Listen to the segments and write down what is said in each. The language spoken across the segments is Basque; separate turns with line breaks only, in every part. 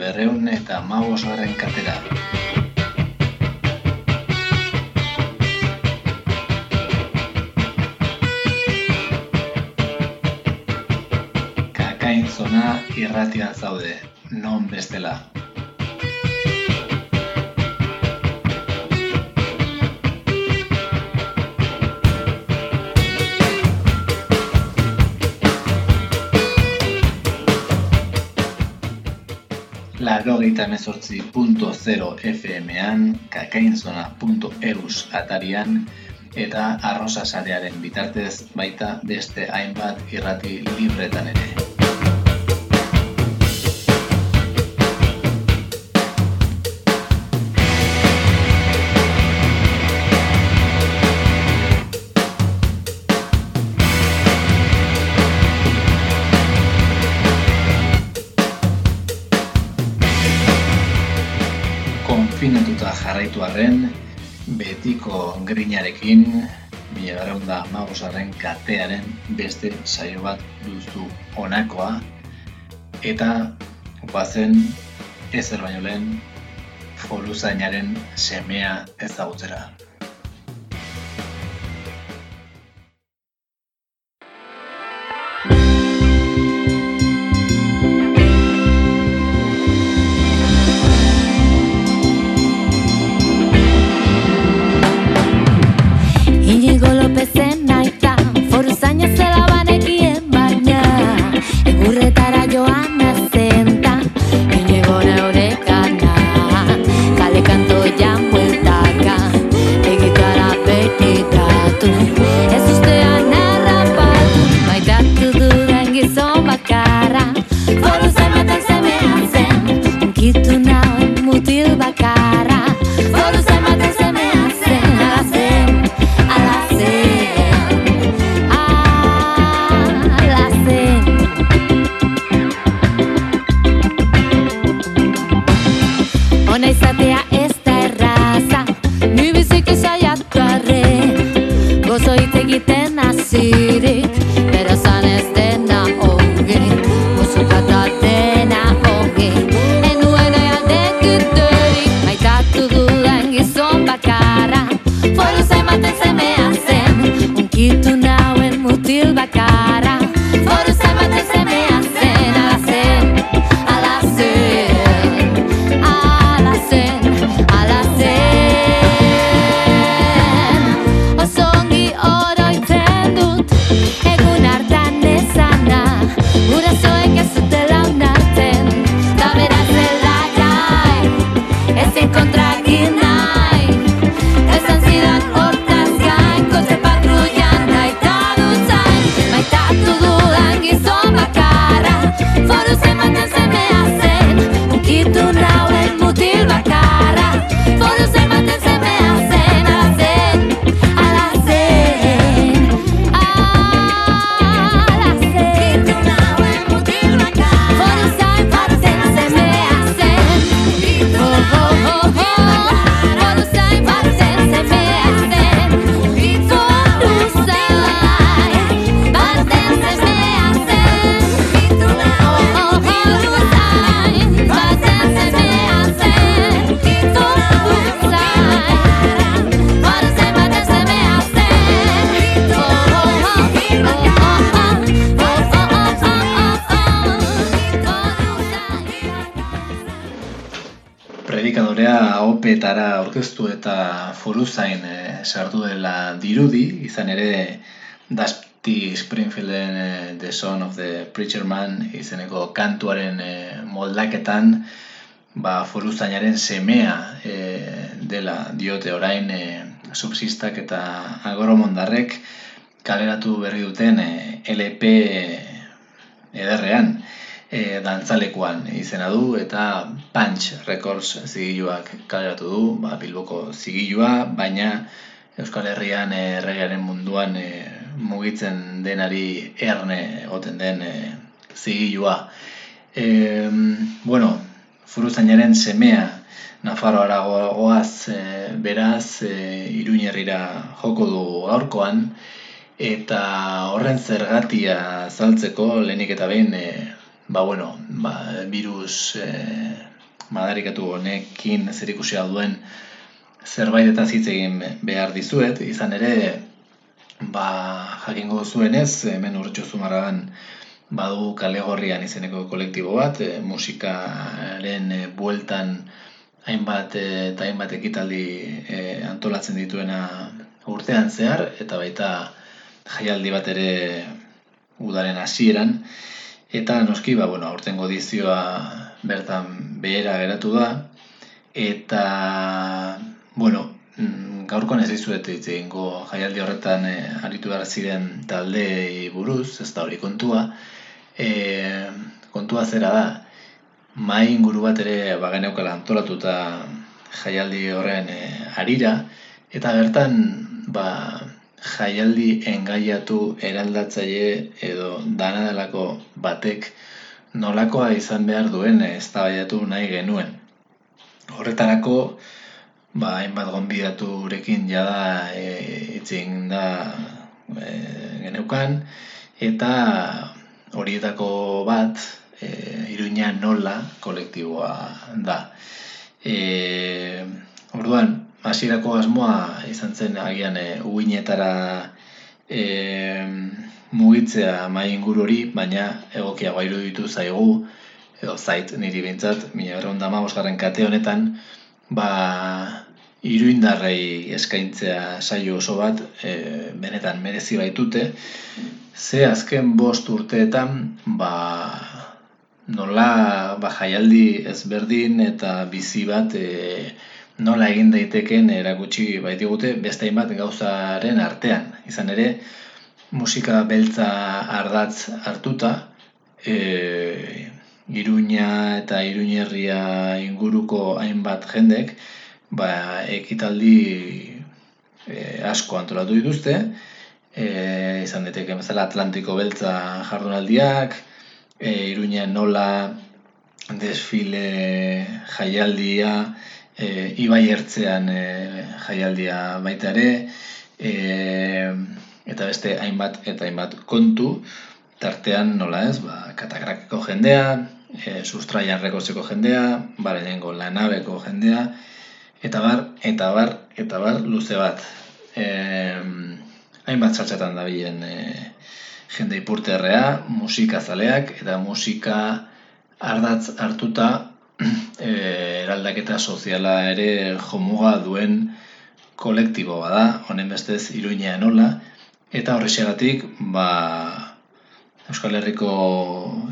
berreun eta mausgarren katera. Kakain zona irratian zaude, non bestela. Larogeita mezortzi punto zero FM-an, kakainzona.eus atarian, eta arrosa sarearen bitartez baita beste hainbat irrati libretan ere. Grinarekin, mila berreunda magosarren katearen beste saio bat duztu honakoa, eta bazen ezer baino lehen foluzainaren semea ezagutzera. Preacher Man izeneko kantuaren e, moldaketan ba, foruzainaren semea e, dela diote orain e, subsistak eta agromondarrek kaleratu berri duten e, LP ederrean e, dantzalekuan izena du eta Punch Records zigiluak kaleratu du, ba, Bilboko zigilua, baina Euskal Herrian erregearen munduan e, mugitzen denari erne egoten den e, zigilua. E, bueno, Furuzainaren semea Nafarroara go- goaz e, beraz e, Iruñerrira joko du gaurkoan eta horren zergatia azaltzeko lehenik eta behin e,
ba, bueno, ba, virus e, madarikatu honekin zer duen zerbait eta hitz egin behar dizuet, izan ere, ba, jakingo zuenez, hemen urtsu zumarragan badu kale gorrian izeneko kolektibo bat, e, musikaren e, bueltan hainbat e, eta hainbat ekitaldi e, antolatzen dituena urtean zehar, eta baita jaialdi bat ere udaren hasieran. Eta noski ba bueno aurtengo edizioa bertan behera geratu da. Eta bueno mm, gaurkoan ez dizuet hitz jaialdi horretan e, aritu behar ziren taldeei buruz ez da hori kontua e, kontua zera da mai inguru bat ere bageneukala antolatuta jaialdi horren e, arira eta bertan ba jaialdi engaiatu eraldatzaile edo dana delako batek nolakoa izan behar duen eztabaidatu nahi genuen. Horretarako, ba, hainbat gonbidaturekin jada e, da e, geneukan, eta horietako bat, e, iruña nola kolektiboa da. E, orduan, hasierako asmoa izan zen agian e, uinetara e, mugitzea mai inguru hori, baina egokiago iruditu zaigu, edo zait niri bintzat, mila dama kate honetan, ba, iruindarrei eskaintzea saio oso bat, e, benetan merezi baitute, ze azken bost urteetan, ba, nola ba, jaialdi ezberdin eta bizi bat e, nola egin daiteken erakutsi baitigute beste hainbat gauzaren artean. Izan ere, musika beltza ardatz hartuta, e, Iruña eta Iruñerria inguruko hainbat jendek, ba, ekitaldi e, asko antolatu dituzte, e, izan daiteke bezala Atlantiko beltza jardunaldiak, e, Iruña nola desfile jaialdia, e, ibai ertzean e, jaialdia baita ere, e, eta beste hainbat eta hainbat kontu, tartean nola ez, ba, katakrakeko jendea, e, sustraian rekozeko jendea, barenengo lanabeko jendea, eta bar, eta bar, eta bar, luze bat. E, hainbat txatxatan da bilen e, jende ipurterrea, musika zaleak, eta musika ardatz hartuta e, eraldaketa soziala ere jomuga duen kolektibo bada, honen bestez iruinea nola, eta horrexegatik, ba, Euskal Herriko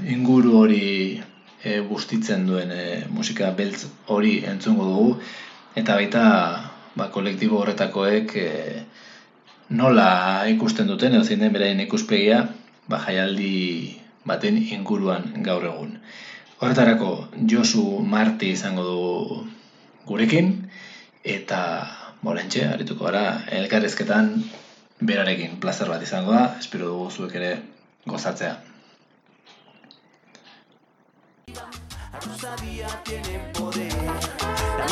inguru hori e, bustitzen duen e, musika beltz hori entzungo dugu, eta baita ba, kolektibo horretakoek e, nola ikusten duten, edo zein den beraien ikuspegia, ba, jaialdi baten inguruan gaur egun. Horretarako Josu Marti izango du gurekin eta bolentxe, arituko gara, elkarrezketan berarekin plazer bat izango da, espero dugu zuek ere gozatzea.
La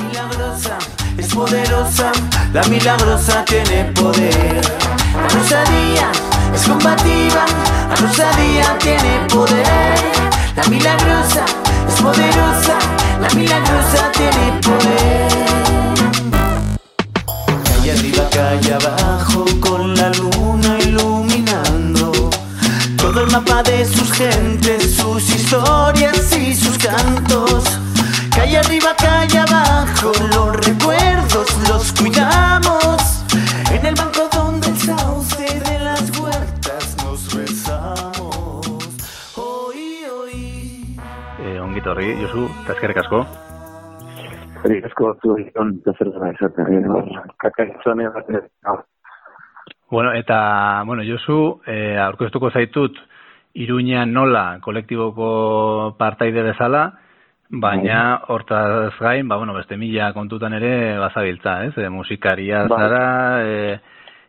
milagrosa es poderosa, la milagrosa tiene poder. La rosadía es combativa, la rosadía tiene poder. La milagrosa es poderosa,
asko.
Eskerrik asko zu egin placer dara izaten. Kakaitzone bat.
Bueno, eta, bueno, Josu, e, aurkeztuko zaitut, Iruña nola kolektiboko partaide bezala, baina hortaz gain, ba, bueno, beste mila kontutan ere bazabiltza, ez? E, musikaria
Bai.
zara, e,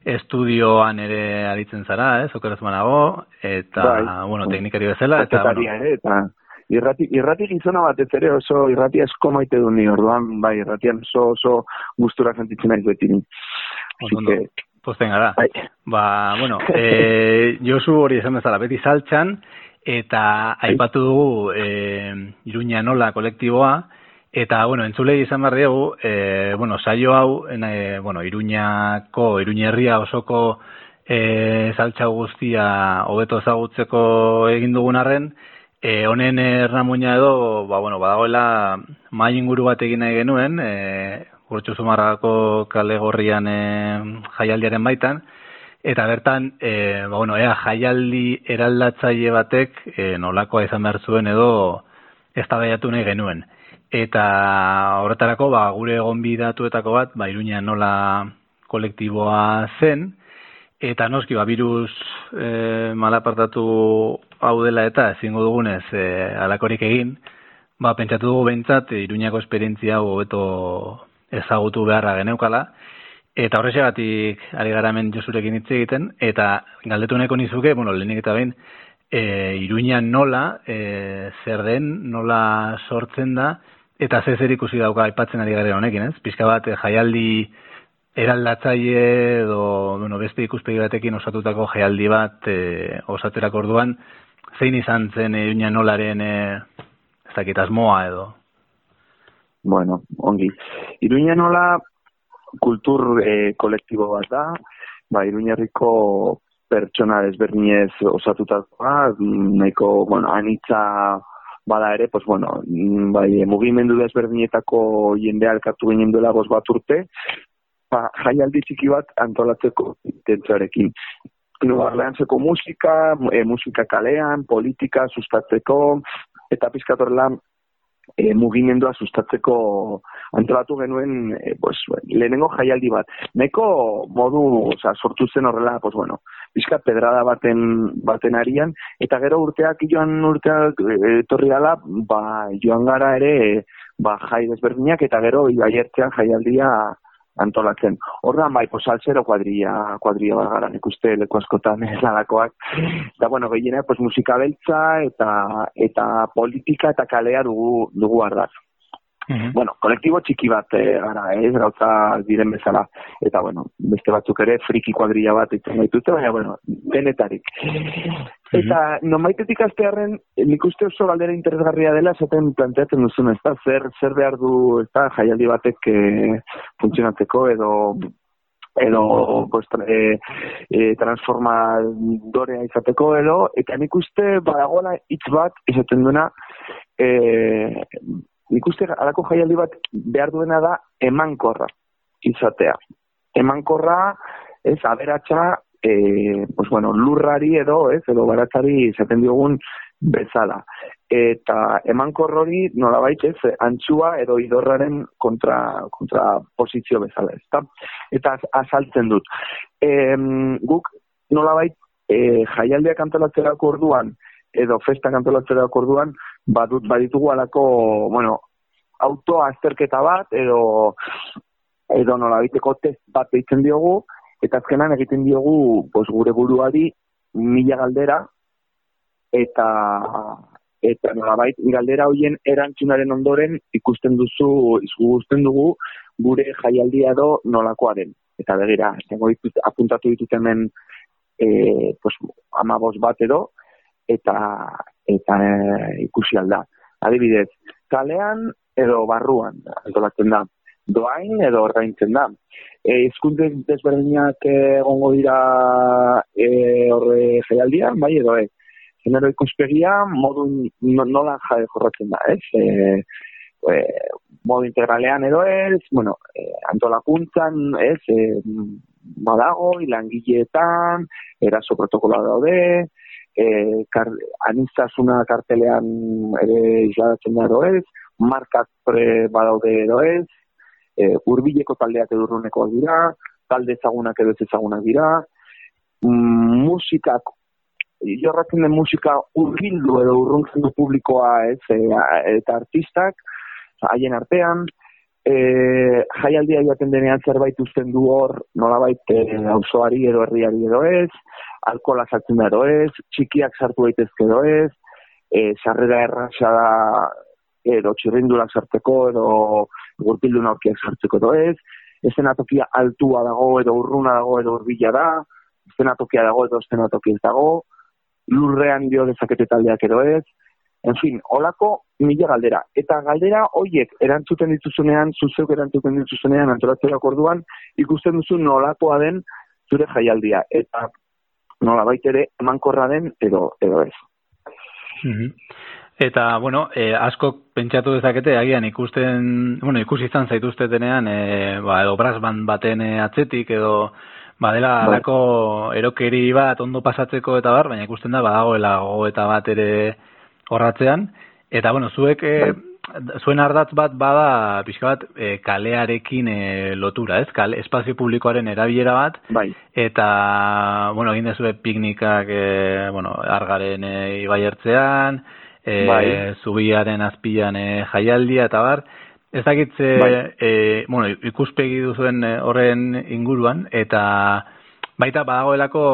estudioan ere aritzen zara, ez? Okeraz manago, eta,
Bai.
bueno, teknikari bezala, eta, bueno,
ere, eta irrati, irrati gizona batez ere oso irrati asko maite du ni orduan, bai, irratian oso oso gustura sentitzen naiz beti ni. Así que,
pozten gara.
bai,
Ba, bueno, e, Josu hori esan bezala, beti saltxan, eta aipatu dugu e, Iruña nola kolektiboa, eta, bueno, entzulei izan behar dugu, e, bueno, saio hau, e, bueno, Iruñako, Iruña herria osoko e, saltza guztia hobeto ezagutzeko egin dugun arren, e, honen ernamuina edo, ba, bueno, badagoela mai inguru bat egin nahi genuen, e, Gurtxu Zumarrako kale gorrian e, jaialdiaren baitan, eta bertan, e, ba, bueno, ea jaialdi eraldatzaile batek e, nolakoa izan behar zuen edo ez nahi genuen. Eta horretarako, ba, gure gonbidatuetako bat, ba, iruña nola kolektiboa zen, eta noski, ba, virus e, malapartatu hau dela eta ezingo dugunez e, alakorik egin, ba, pentsatu dugu behintzat, iruñako esperientzia hau hobeto ezagutu beharra geneukala, eta horrexegatik ari gara hemen josurekin hitz egiten, eta galdetu neko nizuke, bueno, lehenik eta behin, e, iruña nola, e, zer den, nola sortzen da, eta ze zer ikusi dauka aipatzen ari garen honekin, ez? Pizka bat, jaialdi eraldatzaile edo bueno, beste ikuspegi batekin osatutako jaialdi bat e, osaterak orduan, zein izan zen e, iruña nolaren e, ez dakit asmoa edo?
Bueno, ongi. Iruña nola kultur e, kolektibo bat da, ba, Iruñerriko pertsona desberdinez osatutakoa, nahiko, bueno, anitza bada ere, pues bueno, bai, mugimendu desberdinetako jende alkatu ginen duela bat urte, ba, jaialdi txiki bat antolatzeko intentzarekin. No, Arleantzeko musika, e, musika kalean, politika sustatzeko, eta pizkatorla e, mugimendua sustatzeko antolatu genuen e, pues, lehenengo jaialdi bat. Neko modu oza, sortu zen horrela, pues, bueno, bizka pedrada baten, baten arian, eta gero urteak joan urteak etorri gala, ba, joan gara ere ba, jai desberdinak, eta gero iaiertzean jaialdia antolatzen. Horran bai, pues, alzero kuadria, kuadria bat gara, nik uste leku askotan lalakoak. Eta, bueno, gehiena, pues, musika beltza eta, eta politika eta kalea dugu, dugu ardaz. -hmm. Bueno, kolektibo txiki bat e, gara, ez, eh, gauza diren bezala. Eta, bueno, beste batzuk ere friki kuadrilla bat itzen gaituzte, baina, bueno, denetarik. Eta, mm -hmm. nomaitetik aztearen, nik uste oso galdera interesgarria dela, zaten planteatzen duzun, ez da, zer, zer behar du, ez da, jaialdi batek e, funtzionatzeko, edo edo pues, e, e, transformadorea izateko edo, eta nik uste badagoela hitz bat izaten duena e, nik uste alako jaialdi bat behar duena da emankorra izatea. Emankorra, ez, aberatsa, e, pues bueno, lurrari edo, ez, edo baratzari izaten diogun bezala. Eta emankor hori nola ez, antxua edo idorraren kontra, kontra pozizio bezala, ez Eta azaltzen dut. E, guk nola bait, e, jaialdiak antolatzerako orduan, edo festa antolatzerako orduan, badut baditugu alako, bueno, auto azterketa bat edo edo nola biteko test bat egiten diogu eta azkenan egiten diogu pues, gure buruari mila galdera eta eta nola bait, galdera hoien erantzunaren ondoren ikusten duzu ikusten dugu gure jaialdia do nolakoa den eta begira, ditut, apuntatu ditut hemen e, pues, amabos bat edo eta eta e, ikusi alda adibidez, kalean edo barruan antolatzen da. Doain edo ordaintzen da. E, izkunte desberdinak egongo dira e, horre jaialdian, bai edo e. Genero ikuspegia modu nola jade jorratzen da, ez? E, e, modu integralean edo ez, bueno, e, antolakuntzan, ez? E, badago, ilangileetan, eraso protokola daude, e, kar, anistazuna kartelean ere isladatzen da ez, markak pre badaude edo ez, e, urbileko taldeak edo urruneko dira, talde ezagunak edo ez ezagunak dira, mm, musikak, jorratzen den musika urbildu edo urruntzen du publikoa ez, e, eta artistak, haien artean, e, jaialdia joaten denean zerbait uzten du hor, nolabait e, auzoari edo herriari edo ez, alkola sartzen da edo ez, txikiak sartu daitezke edo ez, e, sarrera erraza da edo txirrindulak sartzeko, edo gurpildu aurkiak sartzeko edo ez, estenatokia altua dago, edo urruna dago, edo urbila da, estenatokia dago, edo estenatokia dago, lurrean dio dezakete taldeak edo ez, en fin, olako mila galdera. Eta galdera hoiek erantzuten dituzunean, zuzeuk erantzuten dituzunean, antolatzerak orduan, ikusten duzu nolakoa den zure jaialdia. Eta nola baitere emankorra den edo, edo ez.
Mhm. Eta, bueno, eh, asko pentsatu dezakete, agian ikusten, bueno, ikusi izan zaituztetenean, eh, ba, edo brass band baten eh, atzetik, edo, badela
Bai.
alako erokeri bat ondo pasatzeko eta bar, baina ikusten da, badagoela gogo eta bat ere horratzean. Eta, bueno, zuek, eh, zuen ardatz bat bada, pixka bat, eh, kalearekin eh, lotura, ez? Kale, espazio publikoaren erabilera bat,
Bai,
eta, bueno, egin dezue piknikak, e, bueno, argaren e, ibaiertzean, e,
Bai.
zubiaren azpian e, jaialdia, eta bar, ez dakitze,
Bai.
e, bueno, ikuspegi duzuen e, horren inguruan, eta baita badagoelako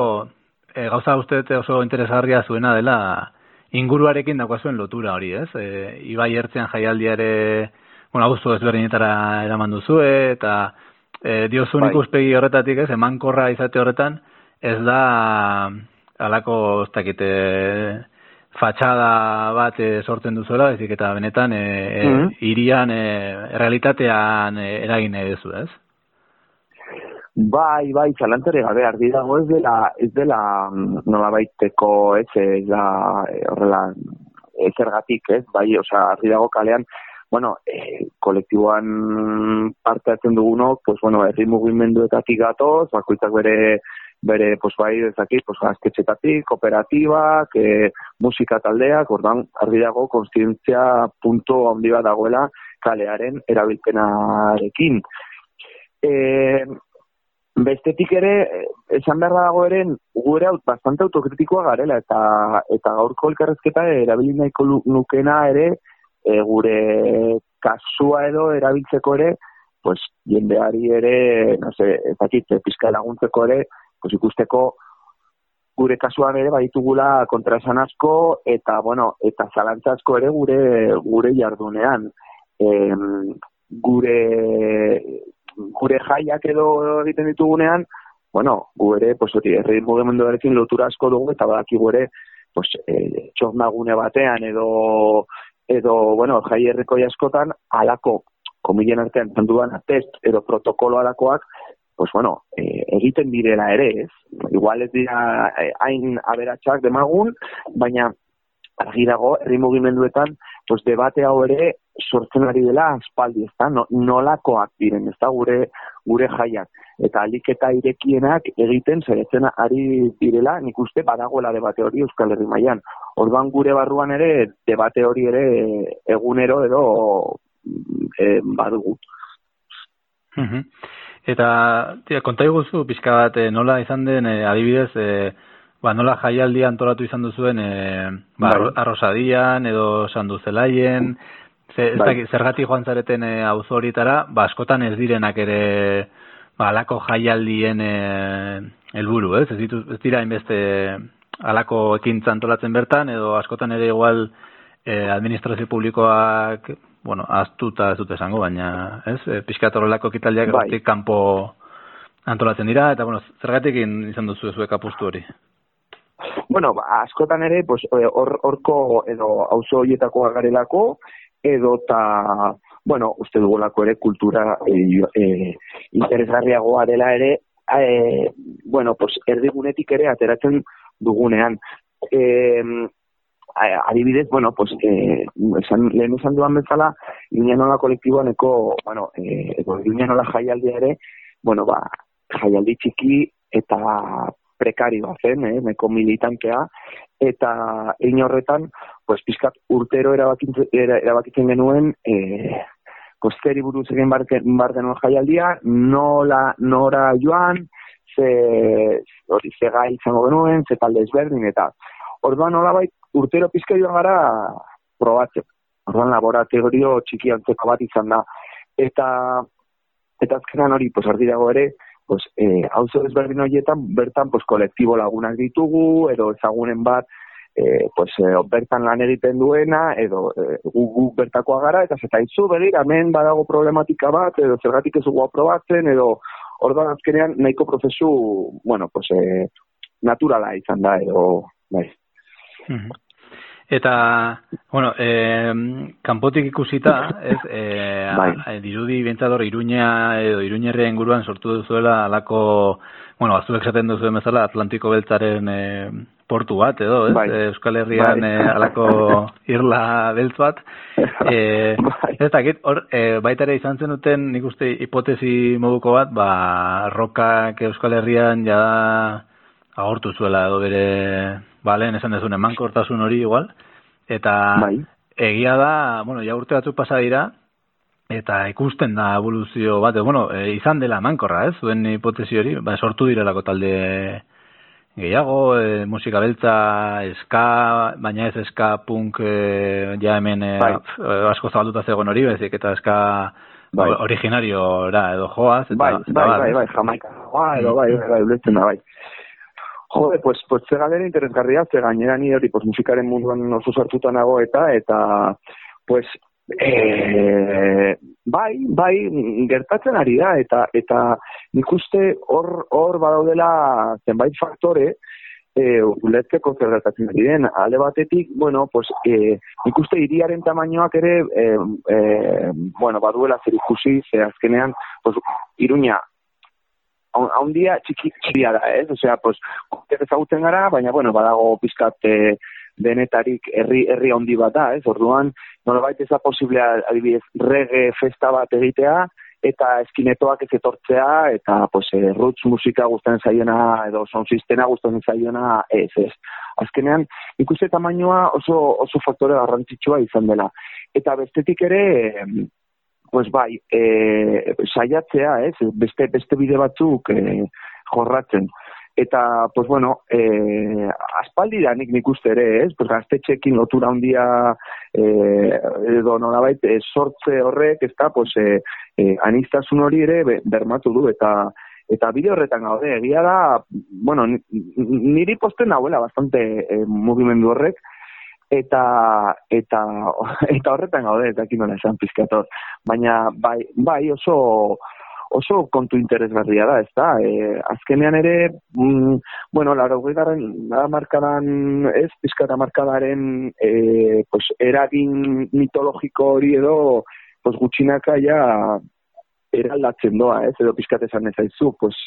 e, gauza uste oso interesgarria zuena dela inguruarekin daukazuen lotura hori, ez? E, ibai ertzean jaialdiare, bueno, abuztu ezberdinetara eraman duzue, eta e, diozun
Bai.
ikuspegi horretatik, ez, emankorra izate horretan, ez da alako, ez dakite, fatxada bat e, sortzen duzuela, ezik eta benetan e, e,
Mhm.
irian, e, realitatean e, eragin nahi duzu, ez?
Bai, bai, zalantzare gabe argi dago ez dela, ez dela mm, nolabaiteko, ez, ez da eh, horrela ez zergatik, ez, bai, osea, argi dago kalean, bueno, eh, kolektiboan parte hartzen dugunok, pues, bueno, herri mugimenduetatik gatoz, bakoitzak bere bere, pues, bai, ezakit, pues, gaztetxetatik, kooperatibak, eh, musika taldeak, ordan, argi dago, konstientzia punto handi bat dagoela kalearen erabilpenarekin. Eh, Bestetik ere, eh, esan behar dago ere, gure aut, bastante autokritikoa garela, eta eta gaurko elkarrezketa erabili nahiko nukena ere, e, gure kasua edo erabiltzeko ere, pues, jendeari ere, no se, ezakit, pizka laguntzeko ere, pues, ikusteko gure kasuan ere baditugula kontraesan asko eta bueno, eta zalantza asko ere gure gure jardunean. Em, gure gure jaiak edo egiten ditugunean, bueno, gu ere, pues, hori, herri mugimenduarekin lotura asko dugu, eta badakigu ere, pues, e, txornagune batean edo, edo, bueno, jai herrikoi askotan, alako, komilen artean, zanduan, test edo protokolo alakoak, pues, bueno, e, egiten direla ere, ez? Igual ez dira eh, hain aberatsak demagun, baina argi dago, herri mugimenduetan, pues, debate hau ere sortzen ari dela aspaldi, ezta? No, nolakoak diren, ezta? Gure gure jaiak. Eta aliketa irekienak egiten saiatzen ari direla, nik uste badagoela debate hori Euskal Herri mailan. Orduan gure barruan ere debate hori ere egunero edo e, badugu.
Mhm. Eta, tira, konta iguzu, pixka bat, eh, nola izan den, eh, adibidez, eh, ba, nola jaialdia antolatu izan duzuen, eh, ba,
Bai.
arrosadian, edo sandu zelaien, ze, ez
Bai.
dakit, zergatik joan zareten eh, auzo horietara, ba, askotan ez direnak ere, ba, alako jaialdien eh, helburu, ez? Ez, ditu, ez dira inbeste alako ekintza antolatzen bertan, edo askotan ere igual eh, administrazio publikoak, bueno, aztuta ez dut esango, baina, ez? E, pixkat horrelako ekitaldiak
Bai.
kanpo antolatzen dira, eta, bueno, zergatik izan duzu zuek apustu hori?
Bueno, ba, askotan ere, pues, eh, hor, horko edo auzo horietako garelako, edo ta, bueno, uste dugulako ere kultura e, e, interesgarriagoa dela ere, e, bueno, pues, erdigunetik ere ateratzen dugunean. E, adibidez, bueno, pues, e, esan, lehen esan duan bezala, Iñanola kolektiboaneko, bueno, e, edo Iñanola jaialdia ere, bueno, ba, jaialdi txiki eta prekarioa zen, eh, neko militantea, eta egin horretan, pues, pizkat urtero erabakitzen, era- erabakitzen genuen, eh, kosteri buruz egin bar, bar genuen jaialdia, nola, nora joan, ze, hori, ze gai izango genuen, ze talde ezberdin, eta orduan nolabait urtero pizka joan gara probatzen. Orduan laboratorio txiki antzeko bat izan da. Eta, eta azkenan hori, pues, argi dago ere, pues, eh, auzo ezberdin horietan, bertan, pues, kolektibo lagunak ditugu, edo ezagunen bat, eh, pues, eh, bertan lan egiten duena, edo eh, gu, gu bertakoa gara, eta zeta izu, begira, hemen badago problematika bat, edo zergatik ez dugu aprobatzen, edo orduan azkenean nahiko prozesu, bueno, pues, eh, naturala izan da, edo, bai.
Mhm. Eta, bueno, eh, kanpotik ikusita, ez, eh,
Bai.
a- dirudi bintzador Iruña edo Iruñerria inguruan sortu duzuela alako, bueno, azuek esaten duzuen bezala Atlantiko beltzaren eh, portu bat, edo, ez?
Bai.
Eh, Euskal Herrian
Bai.
eh, alako irla beltz bat. Eh,
Bai.
ez dakit, hor, eh, baita ere izan zenuten, nik uste hipotesi moduko bat, ba, rokak Euskal Herrian jada agortu zuela edo bere, ba, lehen esan dezun, emankortasun hori igual, eta
Bai.
egia da, bueno, ja urte batzuk pasa dira, eta ikusten da evoluzio bat, bueno, e, izan dela emankorra, ez, zuen hipotesi hori, ba, sortu direlako talde gehiago, e, musika beltza, eska, baina ez eska punk e, ja hemen e,
Bai.
asko zabalduta zegoen hori, bezik, eta eska
Bai.
originariora edo joaz, eta,
Bai,
eta
bai, bai, bai, jamaika, bai, edo, bai, bai, bai, da, bai. Jode, pues, pues ze galdera interesgarria, ze gainera ni hori, pues, musikaren munduan oso sartuta nago eta, eta, pues, e, bai, bai, gertatzen ari da, eta, eta nik uste hor, hor badaudela zenbait faktore, e, ulertzeko zer gertatzen ari den. Alde batetik, bueno, pues, e, nik uste hiriaren tamainoak ere, e, e, bueno, baduela zer ikusi, ze azkenean, pues, iruña, un día txiki txikia da, ez? Osea, pues, ezagutzen gara, baina, bueno, badago pizkat e, denetarik herri herri handi bat da, ez? Orduan, nolabait ez da posible adibidez reggae festa bat egitea eta eskinetoak ez etortzea eta pues eh, roots musika gustatzen zaiona edo sound sistema gustatzen zaiona ez, ez. Azkenean, ikuste tamainoa oso oso faktore garrantzitsua izan dela. Eta bestetik ere, pues bai, e, saiatzea, ez, beste, beste bide batzuk e, jorratzen. Eta, pues bueno, e, aspaldi da nik nik uste ere, ez, pues gaztetxekin lotura handia e, edo nolabait e, sortze horrek, ez da, pues, e, e, anistasun hori ere be- bermatu du, eta eta bide horretan gaude, egia da, bueno, ni- niri posten nauela bastante e, mugimendu horrek, eta eta eta horretan gaude eta nola esan pizkator baina bai bai oso oso kontu interesgarria da, ezta? E, azkenean ere, mm, bueno, laurogeigarren markadan, ez, pizkata markadaren e, pues, eragin mitologiko hori edo pues, gutxinaka ja eraldatzen doa, ez, edo pizkat esan ez aizu, pues,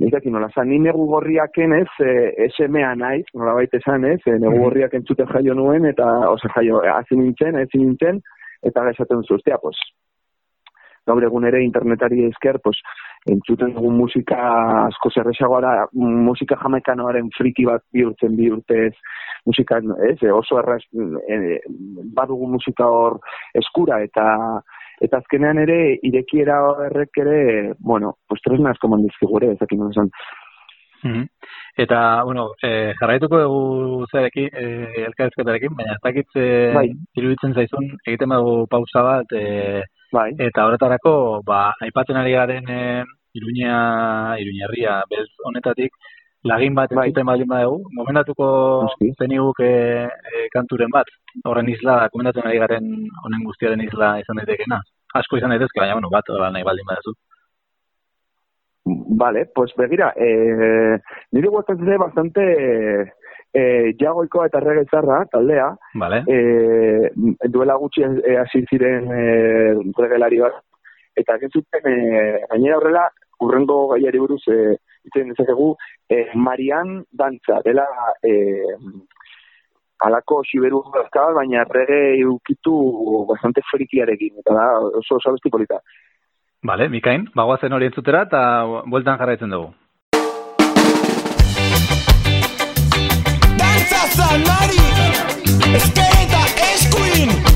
Nik nola, zan, ni negu gorriaken ez, e, SMA naiz, nola baita esan ez, e, negu gorriak entzuten jaio nuen, eta, oza, jaio, hasi nintzen, hasi nintzen, eta esaten duzu, ostia, pues, gaur egun ere internetari esker, pues, entzuten dugun musika asko zerresagoa da, musika jamaikanoaren friki bat bihurtzen bihurtez, musika, ez, e, oso erraz, e, badugu musika hor eskura, eta eta azkenean ere irekiera horrek ere, bueno, pues tresna asko mandizkigure, ezakin nola esan.
Mhm. Eta, bueno, eh, jarraituko dugu zerekin, eh, elkarrezketarekin, baina ez dakit eh,
Bai.
iruditzen zaizun, egiten badugu pausa bat, eh,
Bai,
eta horretarako, ba, aipatzen ari garen eh, Iruña, Iruñerria, beltz honetatik, lagin bat
Bai.
entzuten baldin badugu, gomendatuko
Noski.
zeniguk eh, eh, kanturen bat, horren isla, komentatzen ari garen honen guztiaren isla izan daitekena. Asko izan daitezke, baina, bueno, bat, nahi baldin baduzu.
Vale, pues begira, eh, nire gustatzen zait bastante eh, jagoiko eta regezarra taldea,
Vale?
eh, duela gutxi eh, hasi ziren eh, regelari bat, eta egin zuten eh, gainera horrela, urrengo gaiari buruz eh, itzen dezakegu, eh, Marian dantza, dela eh, alako xiberu dazkabal, baina rege ukitu bastante frikiarekin, eta da oso oso abesti polita.
Vale, Mikain, bagoazen hori entzutera eta bueltan jarraitzen dugu.
Dantza Sanari Esketa Eskuin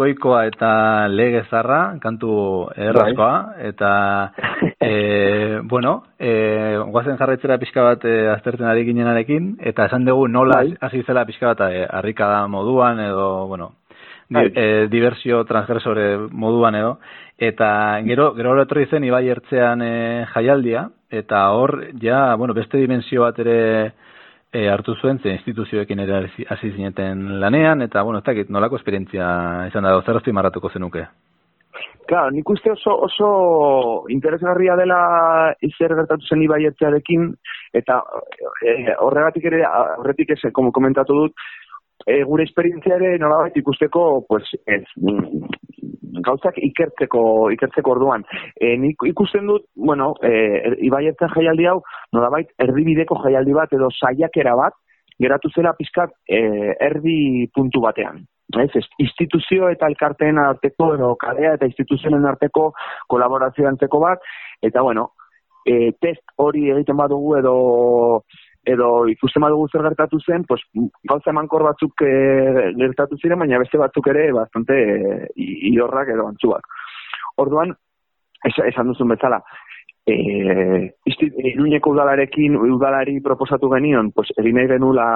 goikoa eta lege zarra, kantu errazkoa, eta, e, bueno, e, guazen jarraitzera pixka bat e, aztertzen ari ginenarekin, eta esan dugu nola
Bai.
hasi zela pixka bat e, harrikada moduan, edo, bueno, di,
Bai.
e, diversio transgresore moduan edo, eta gero, gero etorri zen Ibai Ertzean e, jaialdia, eta hor, ja, bueno, beste dimensio bat ere e, hartu zuen, ze instituzioekin ere hasi- zineten lanean, eta, bueno, ez dakit, nolako esperientzia izan da, zer marratuko zenuke?
Claro, nik uste oso, oso interesgarria dela izer gertatu zen ibaiertzearekin, eta e, horregatik ere, horretik ez, como komentatu dut, e, gure esperientzia ere nolabait ikusteko, pues, ez, gauzak ikertzeko, ikertzeko orduan. E, nik ikusten dut, bueno, e, ibaiertzen jaialdi hau, nolabait erdibideko jaialdi bat edo saiakera bat, geratu zela pizkat e, erdi puntu batean. Ez, ez, instituzio eta elkarteen arteko, edo karea eta instituzioen arteko kolaborazio antzeko bat, eta bueno, e, test hori egiten badugu edo edo ikusten badugu zer gertatu zen, pues, gauza emankor batzuk e, gertatu ziren, baina beste batzuk ere bastante e, iorrak edo antzuak. Orduan, es, esan duzun bezala, e, isti, Iruñeko udalarekin udalari proposatu genion, pues, egin nahi genula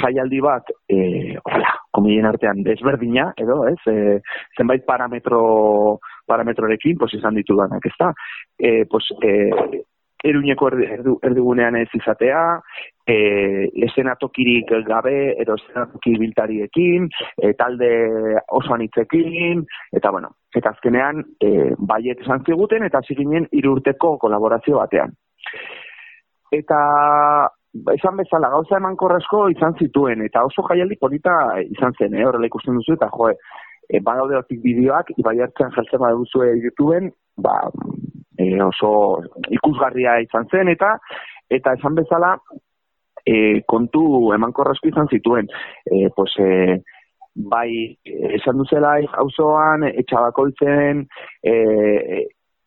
jaialdi bat, e, hola, komilien artean desberdina, edo, ez, e, zenbait parametro parametrorekin, pues, izan ditudanak, ez da? E, pues, e, Iruñeko erdi, erdigunean ez izatea, e, esenatokirik gabe, edo esenatoki biltariekin, e, talde oso anitzekin, eta bueno, eta azkenean, e, baiet esan ziguten, eta hasi ginen hiru urteko kolaborazio batean. Eta esan bezala gauza eman korrezko izan zituen, eta oso jaialdi polita izan zen, eh? horrela ikusten duzu, eta joe, e, badaude hortik bideoak, ibai hartzen jeltzen baduzue YouTubeen, ba, e, oso ikusgarria izan zen, eta eta esan bezala, e, kontu emankorrasko izan zituen. E, pues, e, bai, esan duzela auzoan etxabakoitzen e,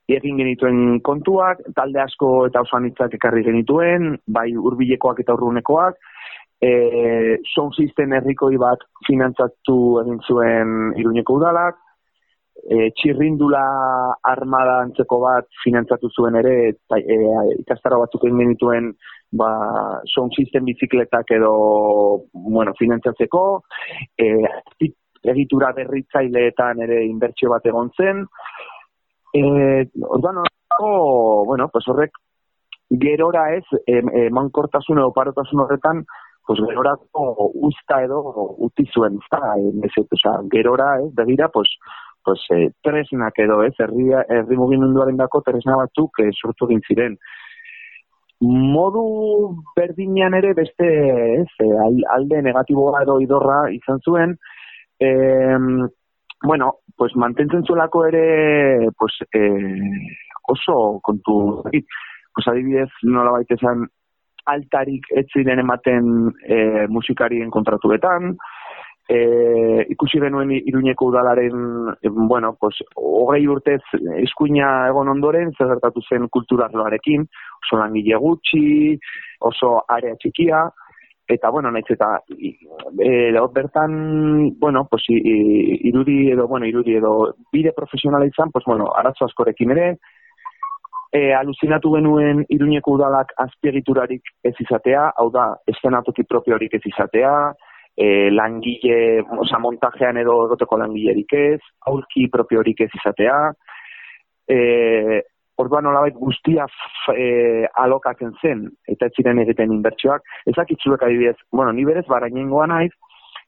egin genituen kontuak, talde asko eta oso anitzak ekarri genituen, bai hurbilekoak eta urrunekoak, e, sound system herrikoi bat finantzatu egin zuen iruñeko udalak, e, txirrindula armada antzeko bat finantzatu zuen ere, eta, e, ikastaro batzuk egin genituen ba, sound system bizikletak edo bueno, finantzatzeko, e, egitura berritzaileetan ere inbertsio bat egon zen, e, orduan, bueno, pues horrek gerora ez, em, emankortasun edo parotasun horretan, pues gerorako usta edo uti zuen, ezta, gerora ez, begira, pues, pues, eh, tresnak edo, ez, herri, herri mugimenduaren dako tresna batzuk eh, sortu egin ziren. Modu berdinean ere beste, ez, eh, al- alde negatiboa edo idorra izan zuen, em, bueno, pues mantentzen zuelako ere, pues, eh, oso kontu, pues adibidez, nola baita esan, altarik ez ziren ematen e, musikarien kontratuetan, e, ikusi genuen iruñeko udalaren, bueno, pues, hogei urtez eskuina egon ondoren, zer gertatu zen kulturarloarekin, oso langile gutxi, oso area txikia, eta, bueno, naiz eta, e, bertan, bueno, pues, irudi edo, bueno, irudi edo, bide profesionala izan, pues, bueno, arazo askorekin ere, e, aluzinatu genuen iruñeko udalak azpiegiturarik ez izatea, hau da, eszenatoki propiorik ez izatea, e, langile, oza, montajean edo egoteko langilerik ez, aulki propiorik ez izatea, e, orduan nolabait guztia f- e, alokatzen zen, eta ez ziren egiten inbertsioak, ezakitzuek adibidez, bueno, ni berez barainengoa naiz,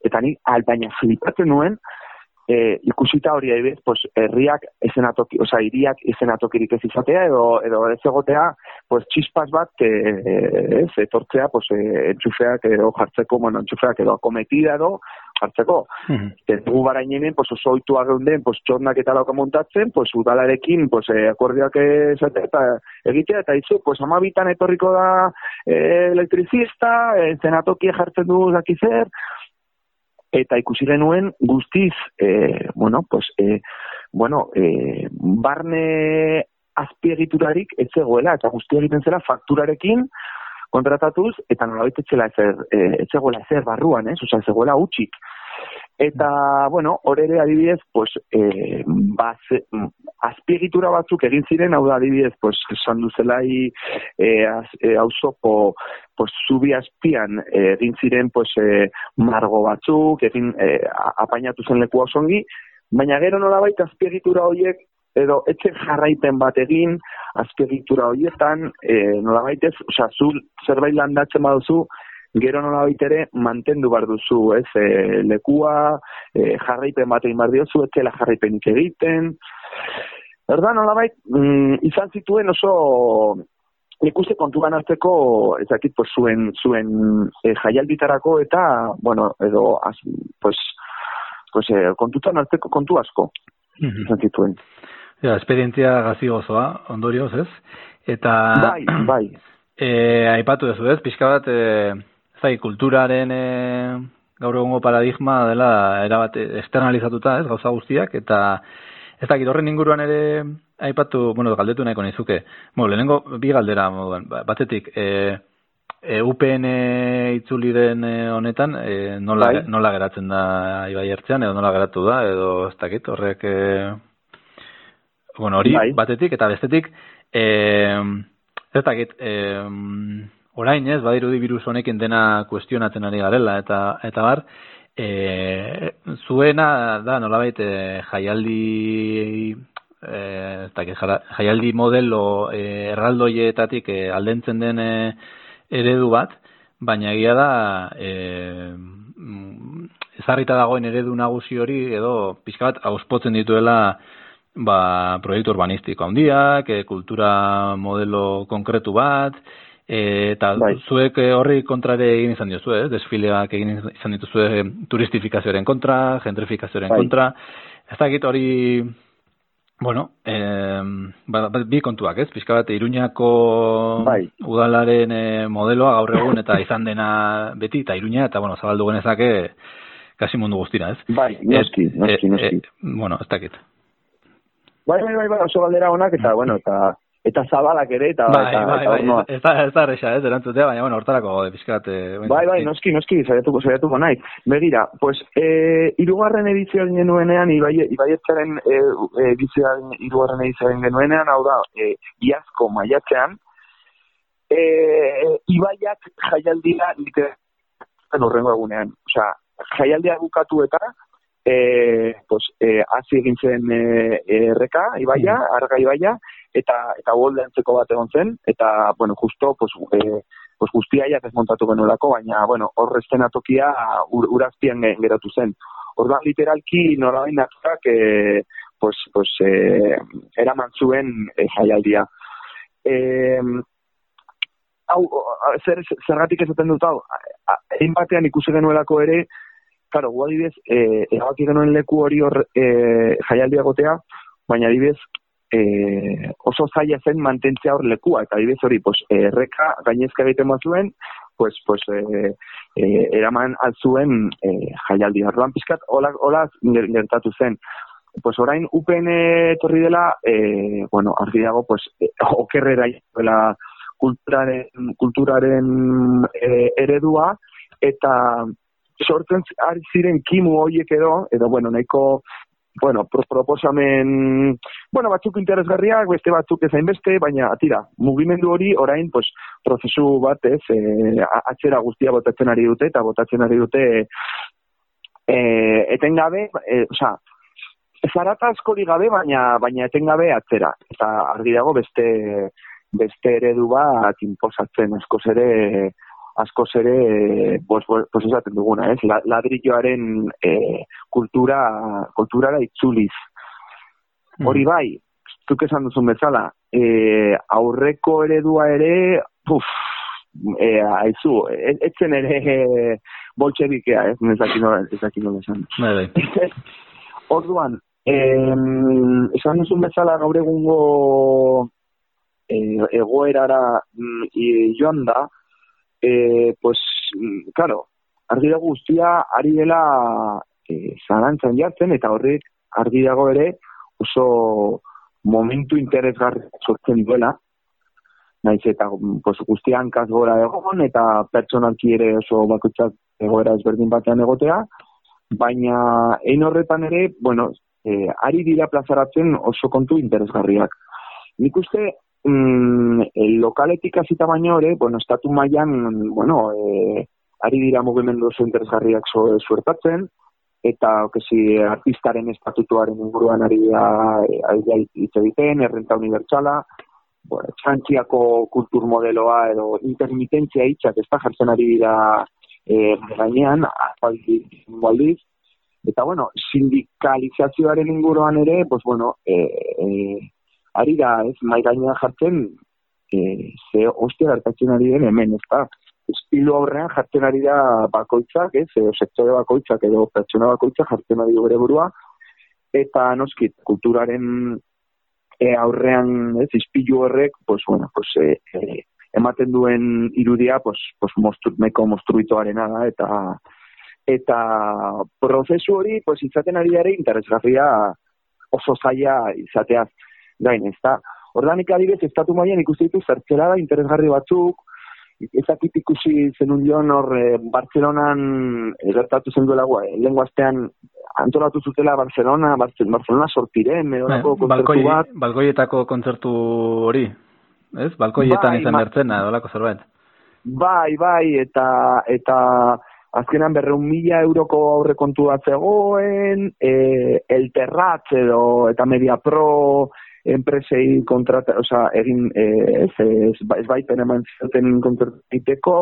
eta ni albaina flipatzen nuen, e, ikusita hori adibidez, pues, herriak esenatoki, oza, hiriak esenatokirik ez izatea, edo, edo ez egotea, pues, txispas bat, e, ez, etortzea, pues, e, entxufeak edo jartzeko, bueno, entxufeak edo akometida edo jartzeko. Ez dugu barainenen, pues, oso oitua geunden, pues, txornak eta lauka montatzen, pues, udalarekin, pues, e, akordioak esatea, eta egitea, eta izu, pues, amabitan etorriko da e, elektrizista, e, zenatokia jartzen du zaki zer, eta ikusi genuen guztiz, e, bueno, pues, e, bueno, e, barne azpiegiturarik ez zegoela, eta guztia egiten zela fakturarekin kontratatuz, eta nolabait ez zela ezer, e, ez zegoela ezer barruan, ez? Osa, ez zegoela utxik. Eta, bueno, hor ere adibidez, pues, eh, baz, azpiegitura batzuk egin ziren, hau da adibidez, pues, esan duzelai eh, az, eh, auzoko, pues, zubi azpian eh, egin ziren, pues, eh, margo batzuk, egin a- apainatu zen leku osongi, baina gero nolabait azpiegitura horiek edo etxe jarraipen bat egin azpiegitura horietan, eh, nolabait ez, osea, zu zerbait landatzen baduzu, gero nolabait ere mantendu behar duzu, ez, e, lekua, e, jarraipen bat egin behar diozu, ez jarraipenik egiten. Erda nolabait, mm, izan zituen oso nik uste kontuan hartzeko, ez dakit, pues, zuen, zuen e, jaialditarako eta, bueno, edo, az, pues, pues, e, kontutan hartzeko kontu asko,
Mhm.
izan zituen.
Ja, esperientzia gazi gozoa, ondorioz, ez? Eta...
Bai, bai.
E, aipatu duzu, ez? Pixka bat, e, zai, kulturaren e, gaur egungo paradigma dela erabat externalizatuta, ez? Gauza guztiak, eta ez dakit horren inguruan ere aipatu, bueno, galdetu nahiko nizuke. Bueno, lehenengo bi galdera moduan, Ba- batetik, e, e, UPN itzuliren e, honetan, e, nola,
Bai.
nola geratzen da Ibai Ertzean, edo nola geratu da, edo ez dakit, horrek... E, bueno, hori
Bai.
batetik, eta bestetik, e, ez dakit, e, orain ez, badirudi virus honekin dena kuestionatzen ari garela, eta, eta bar, e, zuena da nolabait e, jaialdi e, jara- jaialdi modelo e, erraldoietatik e, aldentzen den e, eredu bat, baina egia da e, mm, ezarrita dagoen eredu nagusi hori edo pixka bat auspotzen dituela ba, proiektu urbanistiko handiak, e, kultura modelo konkretu bat, eta
Bai.
zuek e, horri kontrare egin izan diozu, ez? Desfileak egin izan dituzue e, turistifikazioaren kontra, gentrifikazioaren
Bai.
kontra. Ez dakit hori, bueno, e, ba, ba, bi kontuak, ez? Pixka bat, Iruñako
Bai.
udalaren e, modeloa gaur egun eta izan dena beti, eta Iruña, eta bueno, zabaldu genezake kasi mundu guztira, ez?
Bai, noski, noski,
e-
noski.
e- bueno, ez dakit.
Bai, bai, bai, bai, oso galdera honak, eta, bueno, eta, eta zabalak ere, eta,
Bai,
eta,
bai,
eta
bai,
ornoa.
ez da, ez da ez, erantzutea, baina, bueno, hortarako gaude, pixkat. eh,
Bai, bai,
eh,
noski, noski, saiatuko, saiatuko naiz. Begira, pues, e, irugarren edizioa egin genuenean, ibai, ibaietzaren e, edizioaren irugarren edizioa genuenean, hau da, e, iazko maiatzean, e, ibaiak jaialdia literalen horrengo egunean. Osea, jaialdia bukatu eta, e, pues, e, egin zen e, erreka, ibaia, arga ibaia, eta, eta goldentzeko bat egon zen, eta, bueno, justo, pues, e, pues guztiaiak ez montatu genuelako, baina, bueno, hor tokia ur, urazpian ge- geratu zen. Orduan, literalki, norabain naturak, e, pues, pues, e, eraman zuen e, jaialdia. E, hau, zer, zergatik esaten dut hau, egin batean ikusi genuelako ere, Karo, gu adibidez, e, erabaki genuen leku hori hor e, jaialdia egotea, baina adibidez, e, oso zaila zen mantentzea hor lekua, eta adibidez hori, pues, erreka gainezka egiten bazuen, pues, pues, e, e, eraman altzuen e, jaialdia. Orduan pizkat, hola, hola ger- gertatu zen. Pues orain UPN etorri dela, e, bueno, argi dago, pues, e, okerrera dela kulturaren, kulturaren e, eredua, eta sortzen ari ziren kimu horiek edo, edo, bueno, nahiko, bueno, pro proposamen, bueno, batzuk interesgarriak, beste batzuk ezain beste, baina, atira, mugimendu hori orain, pues, prozesu bat, ez, e, atzera guztia botatzen ari dute, eta botatzen ari dute, e, etengabe, e, osea, zarata askori gabe, baina, baina etengabe atzera. Eta argi dago beste, beste eredu bat inposatzen askoz ere, askoz ere, bos, bos, bos esaten duguna, ez? La, ladrilloaren e, kultura, kulturara itzuliz. Hori bai, zuk esan duzun bezala, e, aurreko eredua ere, puf, e, aizu, etzen ere e, boltxebikea, ez? Ez dakit nola, ez dakit nola esan.
Bai, bai.
Orduan, em, esan duzun bezala gaur egungo e, egoerara mm, i- joan da, e, pues, mm, claro, argi dago guztia ari dela e, zalantzan jartzen, eta horrek argi dago ere oso momentu interesgarri sortzen duela, naiz eta mm, pues, guztia hankaz gora egon, eta pertsonalki ere oso bakoitzak egoera ezberdin batean egotea, baina ein horretan ere, bueno, e, ari dira plazaratzen oso kontu interesgarriak. Nik uste, mm, e, lokaletik hasita baino ere, bueno, estatu mailan, bueno, e, ari dira mugimendu oso interesgarriak so, suertatzen, eta okesi artistaren estatutuaren inguruan ari da e, ari da hitz egiten, errenta unibertsala, bueno, txantziako kultur modeloa edo intermitentzia hitzak ez da jartzen ari dira e, gainean, aldiz, aldiz, eta bueno, sindikalizazioaren inguruan ere, pues bueno, e, e, ari da, ez, mai gainean jartzen, e, ze ostia gertatzen ari den hemen, ez da, espilu aurrean jartzen ari da bakoitzak, ez, edo sektore bakoitzak edo pertsona bakoitzak jartzen ari bere burua, eta noskit, kulturaren e, aurrean, ez, ispilu horrek, pues bueno, pues, e, e, ematen duen irudia, pues, pues mostru, meko mostruitoarena da, eta eta prozesu hori, pues, izaten ari ere interesgarria oso zaila izateaz gain, ez da. Ordanik adibez, estatu maian ikusi ditu zertzela da interesgarri batzuk, ezakit ikusi zenun joan hor e, Barcelonan gertatu zen duela eh, lenguaztean antolatu zutela Barcelona, Barcelona, Barcelona sortiren, edo
Eh,
kontzertu
balkoi,
bat.
balkoietako kontzertu hori, ez? Balkoietan
Bai,
izan
ma-
bertzena, dolako zerbait.
Bai, bai, eta eta azkenan berreun mila euroko aurrekontu bat zegoen, e, Elterratz edo eta Media Pro enpresei kontrata, osea, egin e, ez, ez, ez baipen eman zioten kontratateko,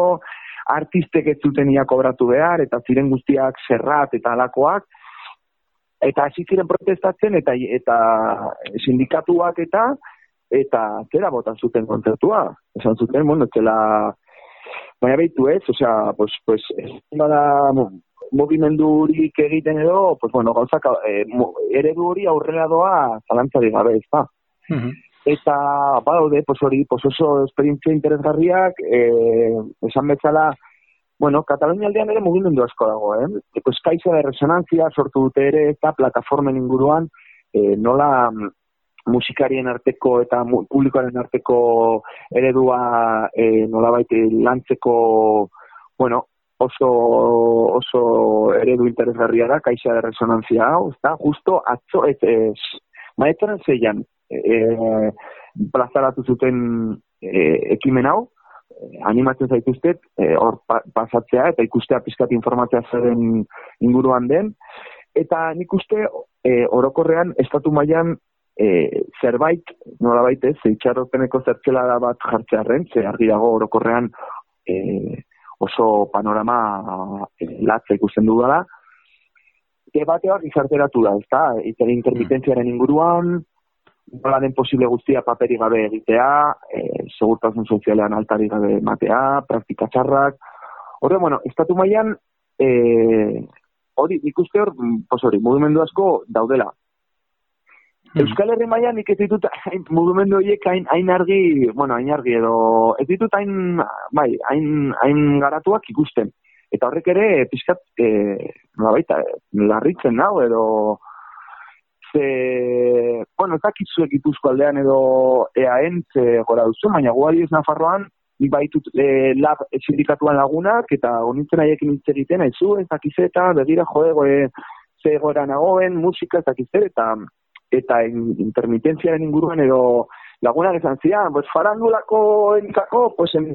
artistek ez zuten kobratu behar, eta ziren guztiak serrat eta alakoak, eta hasi ziren protestatzen eta eta sindikatuak eta eta zera botan zuten kontzertua. Esan zuten, bueno, zela baina behitu ez, osea, pues, pues, ez bada mo- mugimendurik egiten edo, pues, bueno, gauzak, eh, mo- eredu hori aurrera doa zalantzari gabe, ez da.
Mhm.
Eta badaude, pues hori, pues oso esperientzia interesgarriak, eh, esan bezala, bueno, Katalunia aldean ere mugimendu asko dago, eh? Pues kaisa de resonantzia sortu dute ere eta plataformen inguruan, eh, nola mm, musikarien arteko eta publikoaren arteko eredua eh, nolabait lantzeko, bueno, oso oso eredu interesgarria da, kaisa de resonantzia hau, ezta? Justo atzo, ez, ez, maetaren zeian, e, plazaratu zuten e, ekimen hau, eh, animatzen zaituztet, eh, hor pa, pasatzea eta ikustea pizkat informatzea zeren inguruan den, eta nik uste e, orokorrean estatu mailan e, zerbait, nolabait ez, itxaropeneko zertzelada bat jartzearren, ze argi dago orokorrean e, oso panorama e, latza ikusten dudala, debate bat gizarteratu da, ezta? Eta intermitentziaren inguruan, nola den posible guztia paperi gabe egitea, e, segurtasun sozialean altari gabe ematea, praktika txarrak. Horre, bueno, estatu mailan e, hori, nik uste hor, mm, pues hori, mugimendu asko daudela. Euskal Herri mailan nik ez ditut hain, mugimendu horiek hain, hain argi, bueno, hain argi edo, ez ditut hain, bai, hain, hain garatuak ikusten. Eta horrek ere, pixkat, e, nola baita, larritzen nau edo, ze, bueno, ez dakit zuek Gipuzko aldean edo EAN ze gora duzu, baina guari ez Nafarroan, nik baitut e, lab sindikatuan lagunak, eta honintzen haiekin hitz egiten, haizu, ez dakiz eta, begira, joe, goe, ze gora nagoen, musika, ez dakiz zer, eta eta in, intermitentziaren inguruan edo lagunak esan zian, pues farandulako enikako, pues en,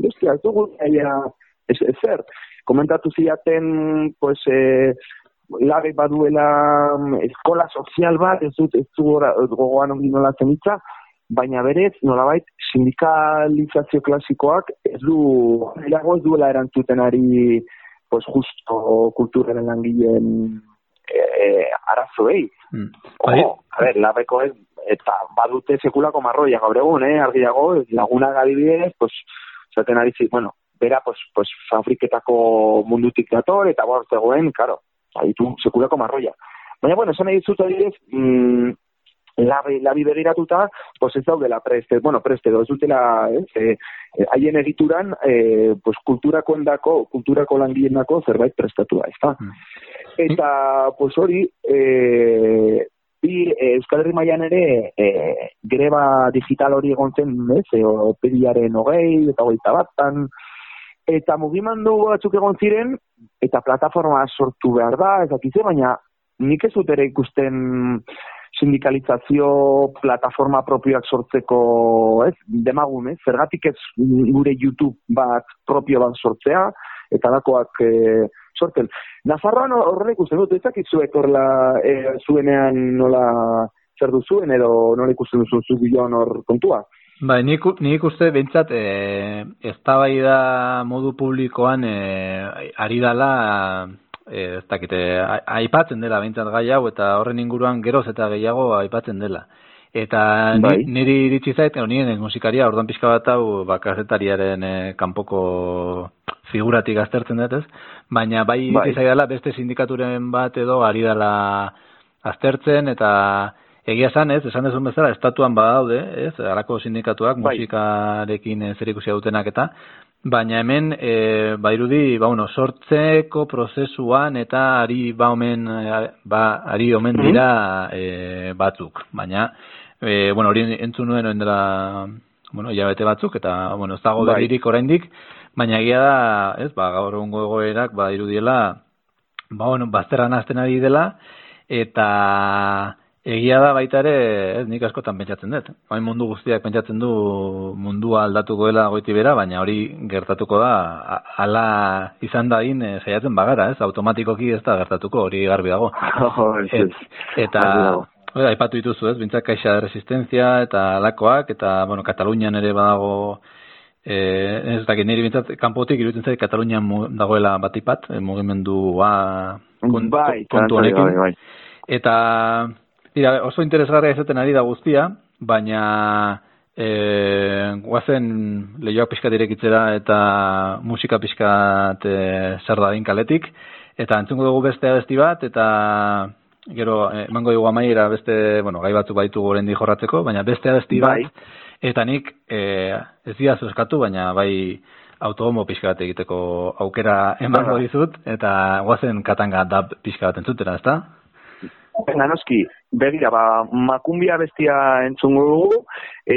bestia, ez dugu, ez, zer, komentatu ziaten, pues, eh, labe baduela mm, eskola sozial bat, ez dut, ez du gogoan ongi nola zenitza, baina berez, nolabait, sindikalizazio klasikoak ez du, erago ez duela erantzuten ari, pues justo kulturaren langileen eh, arazoei.
Mm.
Ojo, a ver, labeko ez, eta badute sekulako marroia gaur egun, eh, argi dago, lagunak adibidez, pues, zaten ari zi, bueno, bera, pues, pues, fabriketako mundutik dator, eta gaur zegoen, karo, aditu sekulako marroia. Baina, bueno, esan nahi dizut adibidez, mm, labi, labi begiratuta, pues ez daudela preste, bueno, preste, edo ez dutela, ez, eh, eh, haien egituran, eh, pues, kulturako endako, kulturako langileendako zerbait prestatua, ez da?
Mm.
Eta, pues hori, e, bi, e, Euskal Herri mailan ere e, greba digital hori egon zen, ez, e, opediaren hogei, eta hogeita batan, Eta mugimendu batzuk egon ziren, eta plataforma sortu behar da, ez dakize, baina nik ez dut ere ikusten sindikalizazio plataforma propioak sortzeko, ez, demagun, ez, zergatik ez gure YouTube bat propio bat sortzea, eta dakoak e, sortzen. Nafarroan horrela ikusten dut, ez dakitzuek horrela e, zuenean nola zer duzuen, edo nola ikusten duzu zu bion hor kontua.
Bai, nik, nik uste behintzat e, eztabaida modu publikoan e, ari dala ez dakite, a- aipatzen dela behintzat gai hau eta horren inguruan geroz eta gehiago aipatzen dela. Eta
Bai.
niri iritsi zait, edo nien musikaria, orduan pixka bat hau ba, kazetariaren e, kanpoko figuratik aztertzen dut ez, baina bai
Bai.
iritsi zaidala beste sindikaturen bat edo ari dela aztertzen eta egia esan ez, esan dezun bezala, estatuan badaude, ez, alako sindikatuak
Bai.
musikarekin e, zerikusia dutenak eta, baina hemen e, bairudi, ba, bueno, sortzeko prozesuan eta ari ba omen, ba, ari omen
Mhm.
dira e, batzuk, baina e, bueno, hori entzun nuen orain dela bueno, hilabete batzuk eta bueno, ez dago
Bai.
berririk oraindik, baina egia da, ez, ba, gaur egungo egoerak ba irudiela ba bueno, bazterran hasten ari dela eta egia da baita ere, ez, nik askotan pentsatzen dut. Hain mundu guztiak pentsatzen du mundua aldatuko dela goiti bera, baina hori gertatuko da hala izan dadin e, saiatzen bagara, ez? Automatikoki ez da gertatuko, hori garbi dago.
Ez.
Et, eta hori, aipatu dituzu, ez? Bintzak kaixa de eta alakoak eta bueno, Katalunian ere badago eh ez dakit niri bintzat kanpotik iruditzen zait Katalunian mu- dagoela batipat, e, mugimendua kon-
bai,
kontu
zalantzarik
honekin.
gabe, bai.
Eta dira, oso interesgarria izaten ari da guztia, baina e, guazen lehioak pixkat irekitzera eta musika pixkat e, zer dadin kaletik, eta entzungo dugu beste abesti bat, eta gero eh, emango dugu amaiera beste, bueno, gai batzuk baitu gorendi jorratzeko, baina beste abesti bat,
Bai.
eta nik e, ez dira eskatu, baina bai autogomo pixka bat egiteko aukera emango dizut, eta guazen katanga dab pixka bat entzutera, ezta?
Venga, noski, begira, ba, makumbia bestia entzungo dugu,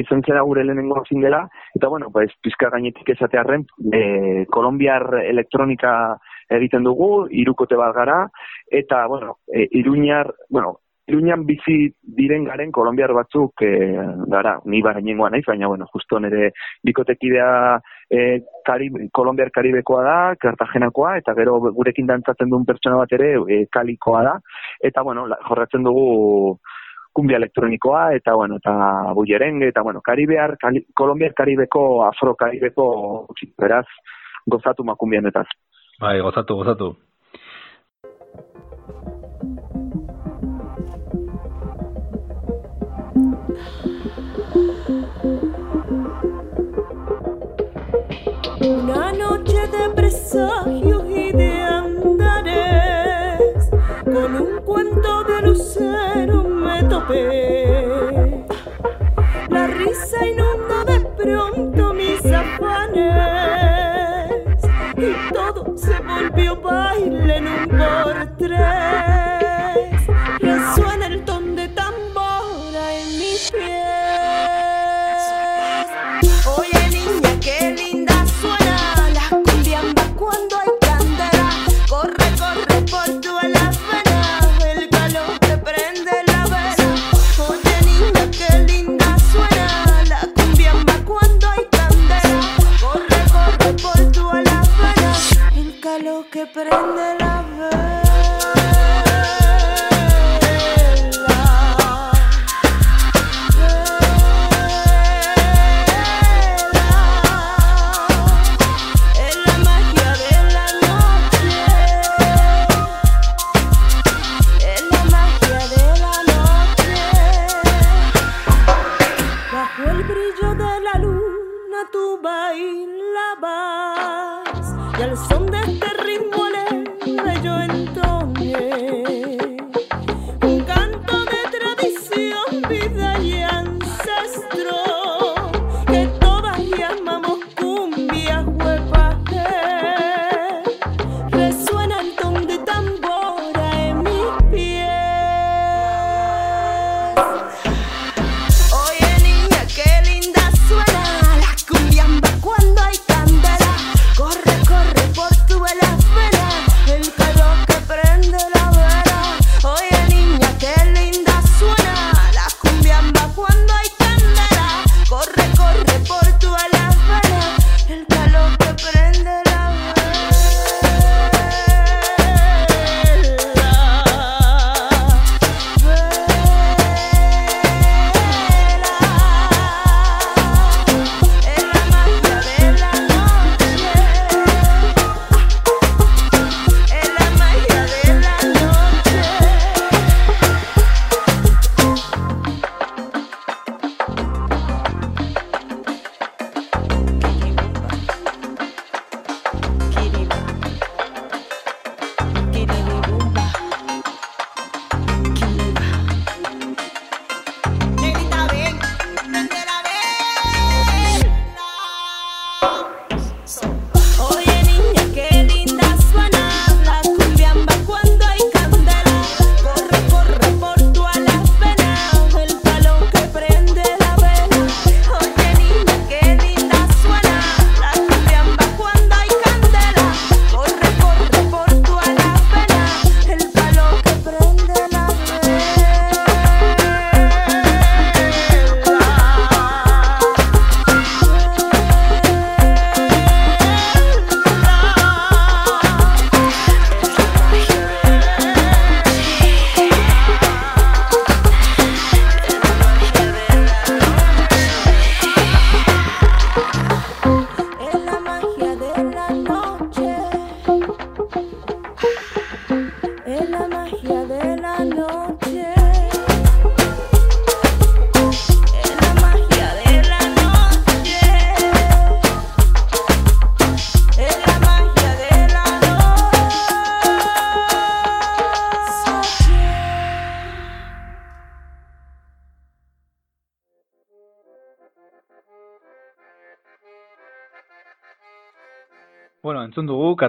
izan zera gure lehenengo zingela, eta bueno, pues, pizka gainetik esatearren, e, kolombiar elektronika egiten dugu, irukote bat gara, eta, bueno, e, iruñar, bueno, Iruñan bizi diren garen kolombiar batzuk e, gara, ni barainengoa naiz, baina bueno, justo nire bikotekidea e, Karib, kolombiar karibekoa da, Cartagenakoa, eta gero gurekin dantzatzen duen pertsona bat ere e, kalikoa da, eta bueno, jorratzen dugu kumbia elektronikoa, eta bueno, eta bullerenge, eta bueno, karibear, kali, kolombiar karibeko, afro-karibeko, beraz, gozatu makumbianetaz.
Bai, gozatu, gozatu.
Presagios y de andares, con un cuento de lucero me topé. La risa inundó de pronto mis afanes y todo se volvió baile en un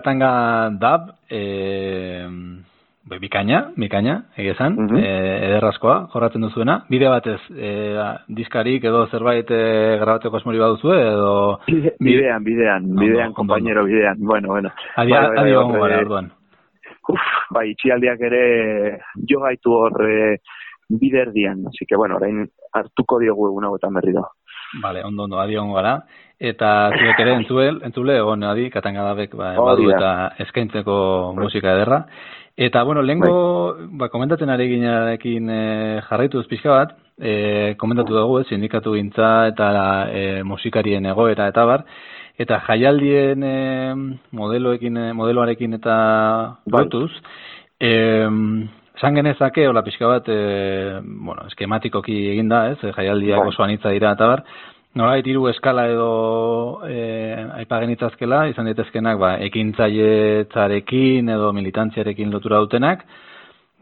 Katanga Dab, e, be, bikaina, bikaina, egia esan,
Mhm.
e, ederrazkoa, jorratzen duzuena. Bide batez, e, diskarik edo zerbait e, grabateko asmori baduzue, edo...
Bide- Bidean, bidean, bidean,
ondo,
compañero, bidean. Bueno, bueno.
Adi,
Bai, bai,
adi
bai,
gongo
horre-
gara, orduan.
Uf, bai, itxialdiak ere jo gaitu hor eh, biderdian. Así que, bueno, orain hartuko diogu egun hauetan berri da.
Vale, ondo, ondo, adi gongo gara. Eta zuek ere entzuel, entzule, egon adi, Katangadabek ba, badu eta eskaintzeko musika ederra. Eta, bueno, lehenko, ba, komentatzen ari ginarekin e, jarraituz pixka bat, e, komentatu dugu, ez, sindikatu gintza eta e, musikarien egoera eta bar, eta jaialdien e, modeloekin, modeloarekin eta
Bai.
lotuz, e, esan genezake, hola pixka bat, e, bueno, eskematikoki eginda, ez, jaialdiak
Bai.
oso anitza dira eta bar, Nolabait hiru eskala edo e, aipa genitzazkela, izan daitezkenak ba, ekintzailetzarekin edo militantziarekin lotura dutenak,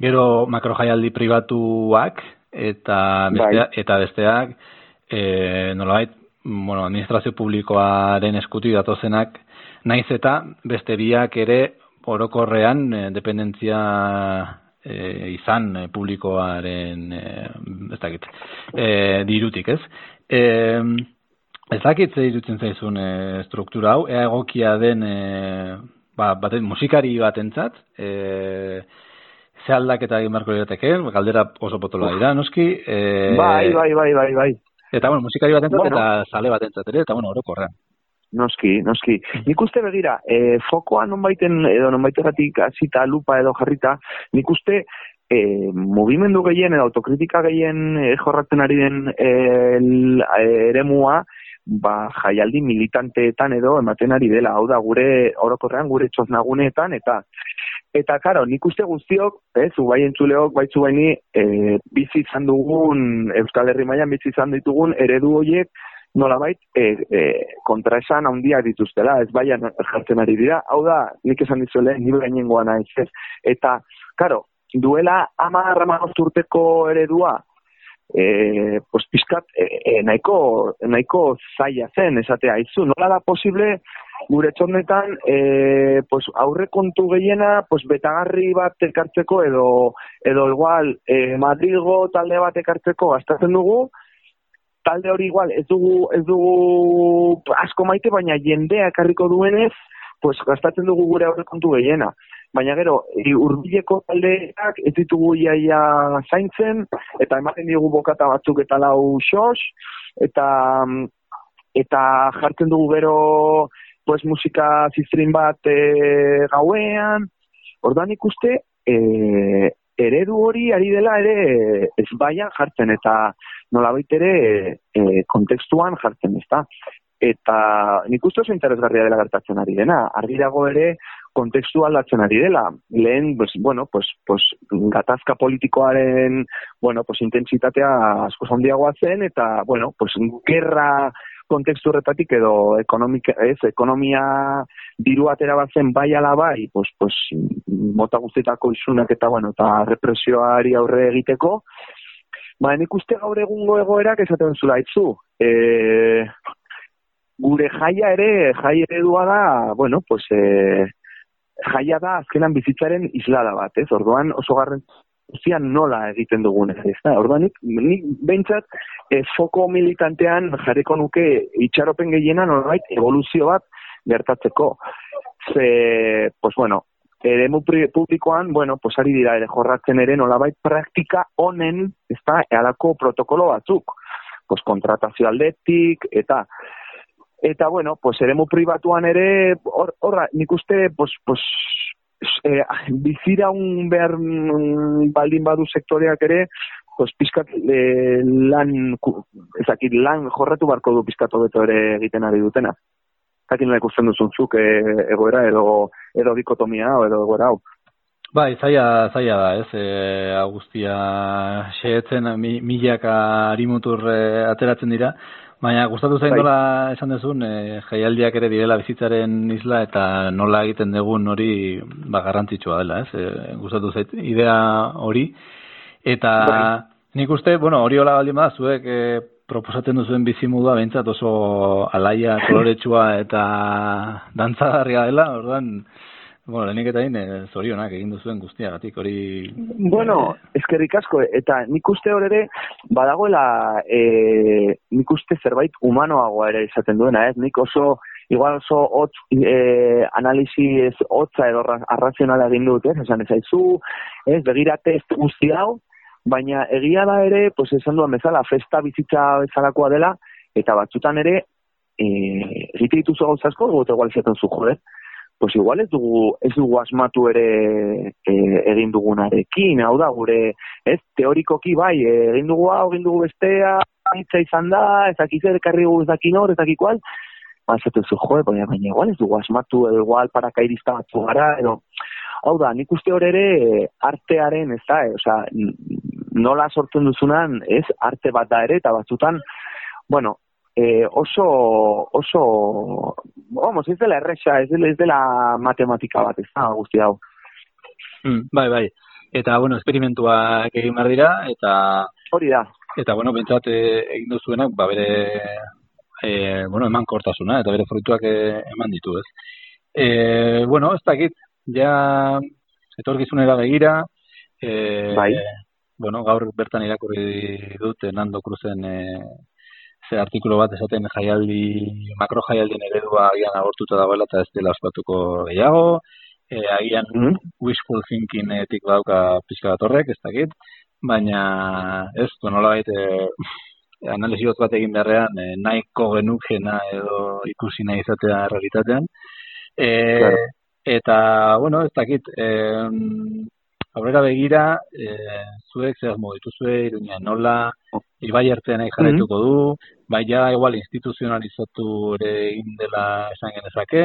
gero makrojaialdi pribatuak eta bestea, eta besteak e, nolabait bueno, administrazio publikoaren eskutik datozenak. Naiz eta beste biak ere orokorrean e, dependentzia e, izan e, publikoaren e, ez dakit, e, dirutik, ez? E, ez dakit ze irutzen zaizun e, struktura hau, ea egokia den e, ba, baten, musikari batentzat, e, ze aldaketa egin beharko lirateke, galdera oso potoloa dira, noski. E,
Bai, bai, bai, bai, bai.
Eta, bueno, musikari batentzat
Bueno.
eta zale batentzat ere, eta, bueno, orokorrean.
Noski, noski. Nik uste begira, e, fokoa nonbaiten, edo nonbaiteratik hasita lupa edo jarrita, nik uste e, mugimendu gehien edo autokritika gehien e, jorratzen ari den e, l- e, eremua, ba, jaialdi militanteetan edo ematen ari dela, hau da gure orokorrean gure txoznaguneetan eta Eta, karo, nik uste guztiok, ez, bai entzuleok, bai baini, e, bizi izan dugun, Euskal Herri mailan bizi izan ditugun, eredu horiek, nolabait, e, e, kontraesan handiak dituztela, ez baian jartzen ari dira. Hau da, nik esan dizuele, nire gainengoa naiz, ez. Eta, karo, duela amar urteko eredua, e, pues, pizkat, e, e, nahiko, nahiko zaila zen, esatea, izu, nola da posible, gure txornetan, e, pues, aurrekontu gehiena, pues, betagarri bat ekartzeko, edo, edo igual, e, Madrilgo talde bat ekartzeko gastatzen dugu, talde hori igual ez dugu ez dugu asko maite baina jendea ekarriko duenez pues gastatzen dugu gure aurrekontu gehiena baina gero hurbileko taldeak ez ditugu iaia zaintzen eta ematen diogu bokata batzuk eta lau xos eta eta jartzen dugu gero pues musika ziztrin bat e, gauean orduan ikuste e, eredu hori ari dela ere ez baian jartzen eta nolabait ere e, kontekstuan jartzen ezta. Eta nik uste oso interesgarria dela gertatzen ari dena. Argi dago ere kontekstua ari dela. Lehen, pues, bueno, pues, pues, gatazka politikoaren bueno, pues, intentsitatea asko handiagoa zen, eta, bueno, pues, gerra kontekstu horretatik edo ekonomika, ez, ekonomia diru atera bat zen bai ala bai, pues, pues, mota guztietako isunak eta, bueno, eta represioari aurre egiteko, Ba, nik uste gaur egungo egoerak esaten zula itzu. E, gure jaia ere, jai eredua da, bueno, pues, e, jaia da azkenan bizitzaren islada bat, ez? Orduan oso garren guztian nola egiten dugun ez da. Orduan nik, nik behintzat e, foko militantean jarriko nuke itxaropen gehiena nolabait evoluzio bat gertatzeko. Ze, pues bueno, eremu publikoan, bueno, pues ari dira ere jorratzen ere nolabait praktika honen, ez da, ealako protokolo batzuk. Pues kontratazio aldetik, eta eta bueno, pues eremu pribatuan ere, hor, horra, nik uste, pues, pues, eh, bizira un behar mm, baldin badu sektoreak ere, pues pizkat eh, lan, ezakit, lan jorratu barko du pizkat hobeto ere egiten ari dutena. Zakin nola ikusten duzun zuk eh, egoera edo, edo dikotomia edo egoera hau.
Bai, zaila, zaila da, ez, e, guztia xeetzen mi, milaka harimutur e, ateratzen dira, baina gustatu zain
Bai.
nola esan dezun, e, jaialdiak ere direla bizitzaren isla eta nola egiten dugun hori ba, garrantzitsua dela, ez, e, gustatu zait idea hori, eta
Bai.
nik uste, bueno, hori hola baldin bada, zuek e, proposatzen duzuen bizimodua behintzat oso alaia, koloretsua eta dantzagarria dela, orduan, bueno, lehenik eta hain, eh, zorionak egin duzuen guztiagatik, hori...
Bueno, eskerrik asko, eta nik uste hor ere, badagoela, e, nik uste zerbait humanoagoa ere izaten duena, ez? Nik oso, igual oso hotz, e, analisi ez hotza edo ra- arrazionala egin dut, ez? Esan ezaizu, ez, begira test guzti hau, baina egia da ere, pues esan duan bezala, festa bizitza bezalakoa dela, eta batzutan ere, e, egite dituzu gauza asko, gote igual izaten zu, joder, pues igual ez dugu, ez dugu asmatu ere e, egin dugunarekin, hau da, gure, ez, teorikoki bai, e, egin dugu hau, egin dugu bestea, hitza izan da, ez dakit zer, ekarri dugu ez dakit nor, ez dakit kual, ba, esaten zu, joe, baina, baina igual ez dugu asmatu, edo igual parakairista batzu gara, edo, hau da, nik uste hor ere artearen, ez da, e, n- nola sortzen duzunan, ez, arte bat da ere, eta batzutan, bueno, e, oso, oso, vamos, ez dela erresa, ez dela, ez dela matematika bat, ez da, guzti hau.
Mm, bai, bai. Eta, bueno, esperimentuak egin behar dira, eta,
Hori da,
eta bueno, bentsat eh, egin duzuenak, ba, bere, eh, bueno, eman kortasuna, eta bere fruituak eh, eman ditu, ez. Eh, bueno, ez dakit, ja, etorkizunera begira, eh,
Bai.
bueno, gaur bertan irakurri dut eh, Nando Cruzen eh, ze artikulu bat esaten jaialdi, makro jaialdien eredua agian agortuta dagoela eta ez dela ospatuko gehiago, eh, agian
Mhm.
wishful thinkingetik badauka pixka bat horrek, ez dakit, baina ez, du nolabait eh, analisi hotz bat egin beharrean eh, nahiko genukena edo ikusi nahi izatea realitatean. Eh,
Claro.
Eta, bueno, ez dakit, eh, aurrera begira, eh, zuek zer asmo dituzue, iruña nola, ibai artean jarraituko du, bai ja igual instituzionalizatu ere egin dela esan genezake,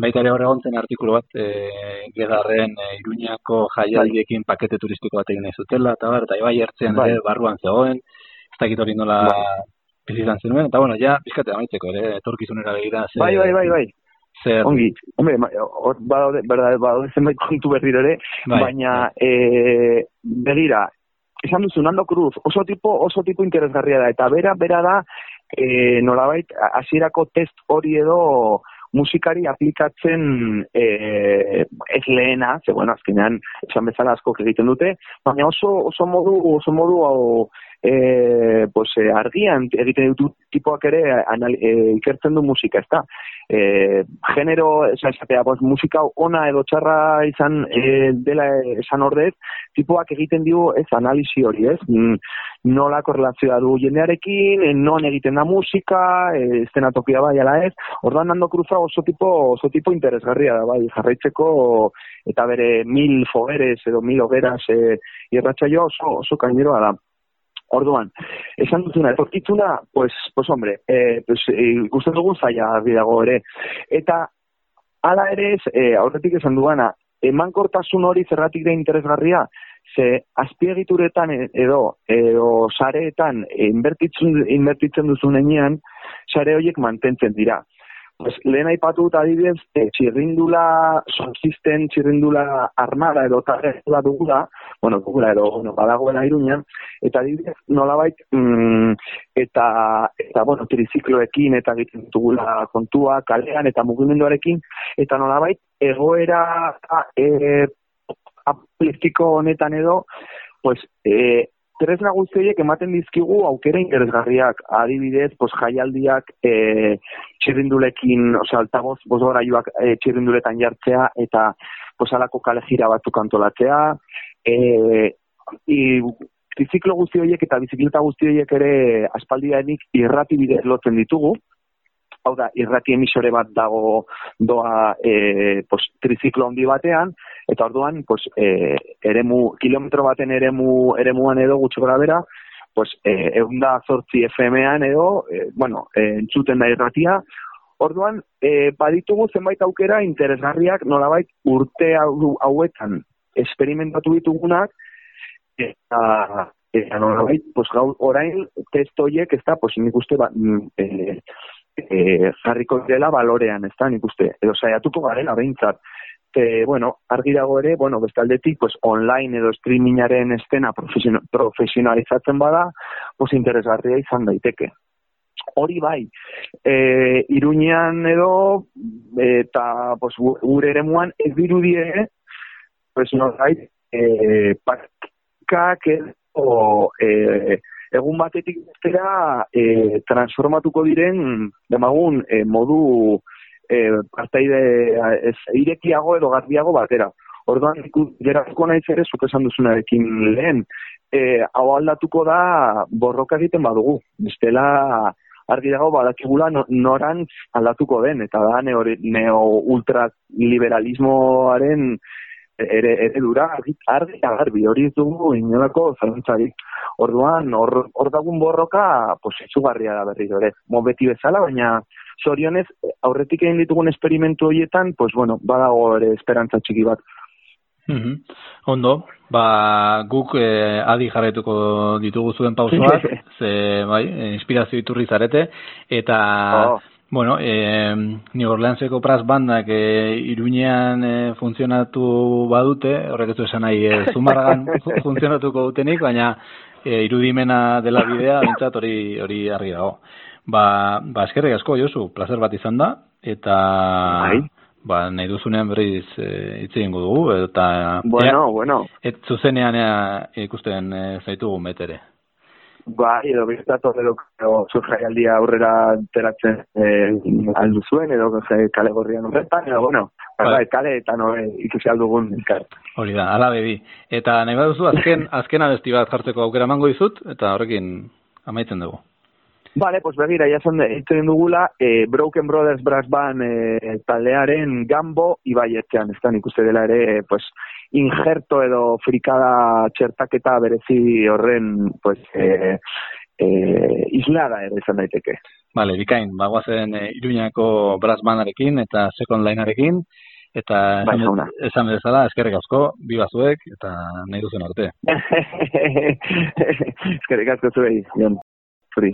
baita ere hor egon zen artikulu bat, eh, gedarren eh, iruñako jaialdiekin pakete turistiko bat egin zutela, eta bar, eta ibai artean
Bai.
ere barruan zegoen, ez dakit hori nola
Bai.
bizi izan zenuen, eta bueno, ja, bizkate amaitzeko ere, etorkizunera begira, ze,
bai, bai, bai, bai.
Zer,
Ongi, hombre, hor badaude, badaude zenbait kontu berriro ere,
Bai,
baina e, begira, esan duzu, Nando Cruz, oso tipo, oso tipo interesgarria da, eta bera, bera da, e, nolabait, hasierako test hori edo musikari aplikatzen e, ez lehena, ze bueno, azkenean esan bezala askok egiten dute, baina oso, oso modu, oso modu hau, e, pues, e, argian egiten ditu tipoak ere anal, e, ikertzen du musika, ezta? E, genero, esatea, pues, musika ona edo txarra izan e, dela esan ordez, tipoak egiten dio ez analisi hori, ez? Mm, Nola korrelazioa du jendearekin, non egiten da musika, e, estenatokia bai ala ez. Ordan Nando Cruza oso tipo, oso tipo interesgarria da, bai, jarraitzeko eta bere mil fogeres edo mil hogeras e, irratsaioa oso, oso kaineroa da. Orduan, esan duzuna, etorkitzuna, pues, pues hombre, eh, pues, eh, ikusten dugu zaila dago ere. Eta, hala ere ez, eh, aurretik esan duana, emankortasun hori zergatik da interesgarria, ze azpiegituretan e- edo, edo sareetan e, inbertitzen, inbertitzen duzun enean, sare horiek mantentzen dira. Pues, lehen aipatu dut adibidez, e, txirrindula, subsisten txirrindula armada edo tarrela dugula, bueno, dugula edo, bueno, badagoela iruñan, eta adibidez, nolabait, mm, eta, eta, bueno, trizikloekin eta egiten dugula kontua, kalean eta mugimenduarekin, eta nolabait, egoera e, apolitiko honetan edo, pues, e, tresna guzti horiek ematen dizkigu aukera interesgarriak, adibidez, pues, jaialdiak e, txirrindulekin, osea, altaboz, bosgoraiuak e, txirrinduletan jartzea, eta pues, alako kale jira batzuk antolatzea, e, i, triziklo guzti horiek eta bizikleta guzti horiek ere aspaldianik irrati bidez lotzen ditugu, hau da, irrati emisore bat dago doa e, pues, triziklo handi batean, eta orduan, pues, e, eremu, kilometro baten eremu, eremuan edo gutxi gora bera, pues, e, eunda zortzi FM-an edo, e, bueno, e, entzuten da irratia, orduan, e, baditugu zenbait aukera interesgarriak nolabait urte hau, hauetan esperimentatu ditugunak, eta eta nolabait, pues, gaur orain test horiek, ez da, pues, nik uste, ba, e, e, jarriko dela balorean, ez da, nik uste, edo saiatuko garela behintzat. e, bueno, argi dago ere, bueno, bestaldetik, pues, online edo streamingaren estena profesion- profesionalizatzen bada, pues, interesgarria izan daiteke. Hori bai, e, Iruñean edo, eta pues, gu- gure eremuan ez dirudie, pues, norbait, e, praktikak edo, e, egun batetik bestera e, transformatuko diren demagun e, modu e, partaide ez, irekiago edo garbiago batera. Orduan, geratuko naiz ere, zuk esan duzunarekin lehen, e, hau aldatuko da borroka egiten badugu. Bestela, argi dago badakigula no- norantz aldatuko den, eta da neo, neo-ultraliberalismoaren ere eredura argi argi garbi hori ez dugu inolako zalantzarik. Orduan hor hor dagun borroka pues izugarria da berriro ere. Mo beti bezala baina zorionez aurretik egin ditugun esperimentu horietan pues bueno, badago ere esperantza txiki bat.
Mhm. Ondo, ba, guk eh, adi jarraituko ditugu zuen pausoak, ze, bai, inspirazio iturri zarete, eta,
Oh.
Bueno, eh, New Orleanseko pras bandak eh, iruñean eh, funtzionatu badute, horrek ez du esan nahi, eh, zumarragan fu- funtzionatuko dutenik, baina eh, irudimena dela bidea, bintzat hori hori argi dago. Ba, ba eskerrik asko, Josu, placer bat izan da, eta...
Bai.
Ba, nahi duzunean berriz e, hitz egingo dugu, eta...
Bueno, bueno.
Et zuzenean ea, ikusten e, zaitugu betere.
Bai, edo biztat edo zu jaialdia aurrera teratzen eh, aldu zuen, edo je- kale gorrian horretan, edo bueno,
Bai.
bai, kale eta no, eh, ikusi aldugun.
Hori da, ala bebi. Eta nahi baduzu azken, azken abesti bat jartzeko aukera emango dizut, eta horrekin amaitzen dugu.
Vale, pues begira, ya son egiten dugula, eh, Broken Brothers Brass Band eh, taldearen gambo ibaietean, ez da nik uste dela ere, pues, injerto edo frikada txertaketa berezi horren, pues, eh, eh, islada ere izan daiteke.
Bale, bikain, bagoazen e, Iruñako brass bandarekin eta second linearekin, eta
Bai,
esan,
jauna.
esan bezala, eskerrik asko, bi bazuek, eta nahi duzen arte.
Eskerrik asko zuei, Jon. Zuri.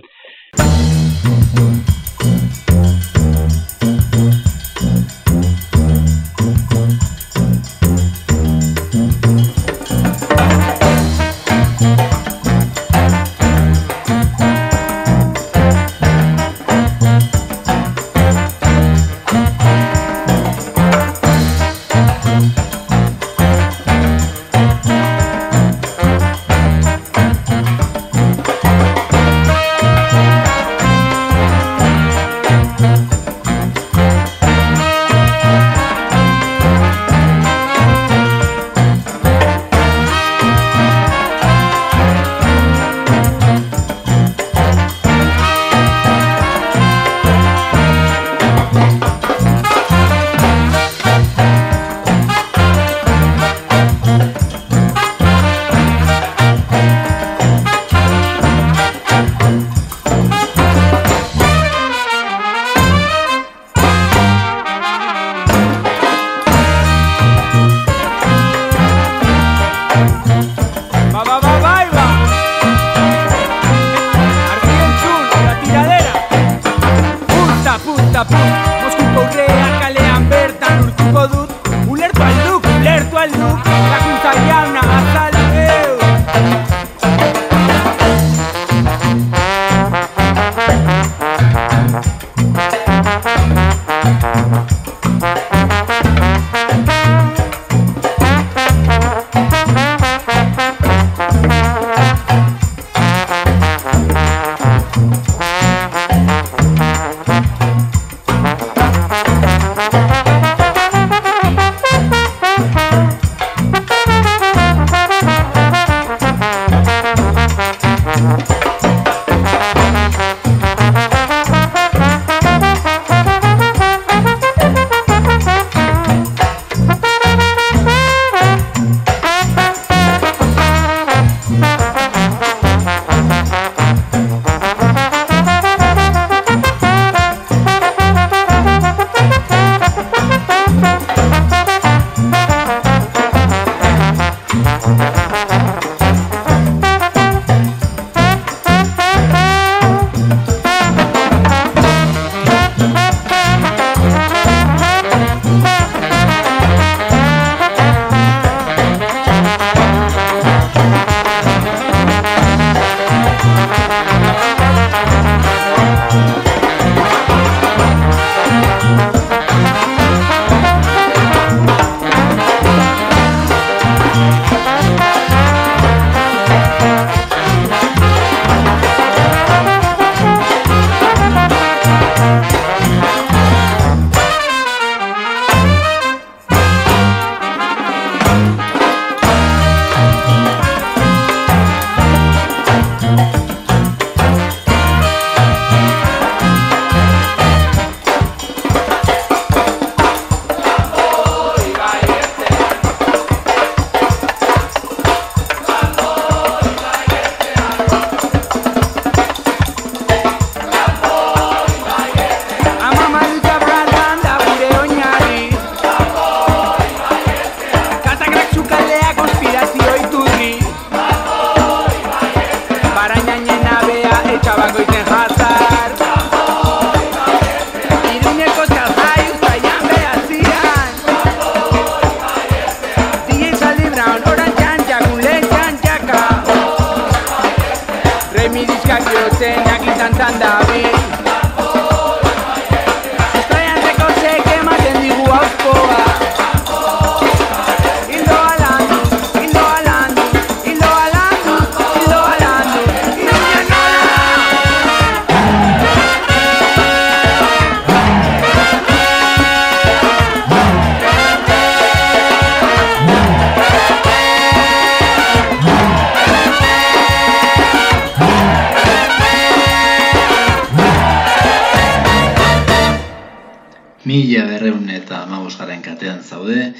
Mila berreun eta garen katean zaude,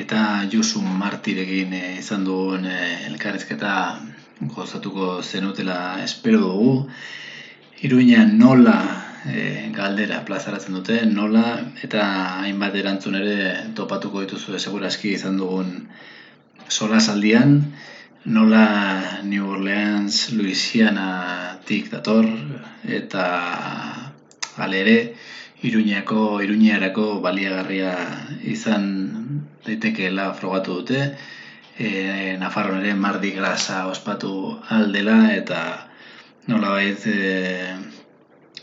eta Josu Martirekin eh, izan dugun eh, elkarrizketa gozatuko zenutela espero dugu. Iruña nola eh, galdera plazaratzen dute, nola eta hainbat erantzun ere topatuko dituzu seguraski izan dugun solasaldian, nola New Orleans, Louisiana tik dator, eta ale ere, Iruñako, Iruñarako baliagarria izan daitekeela frogatu dute. E, Nafarroan ere Mardi Grasa ospatu aldela eta nolabait e,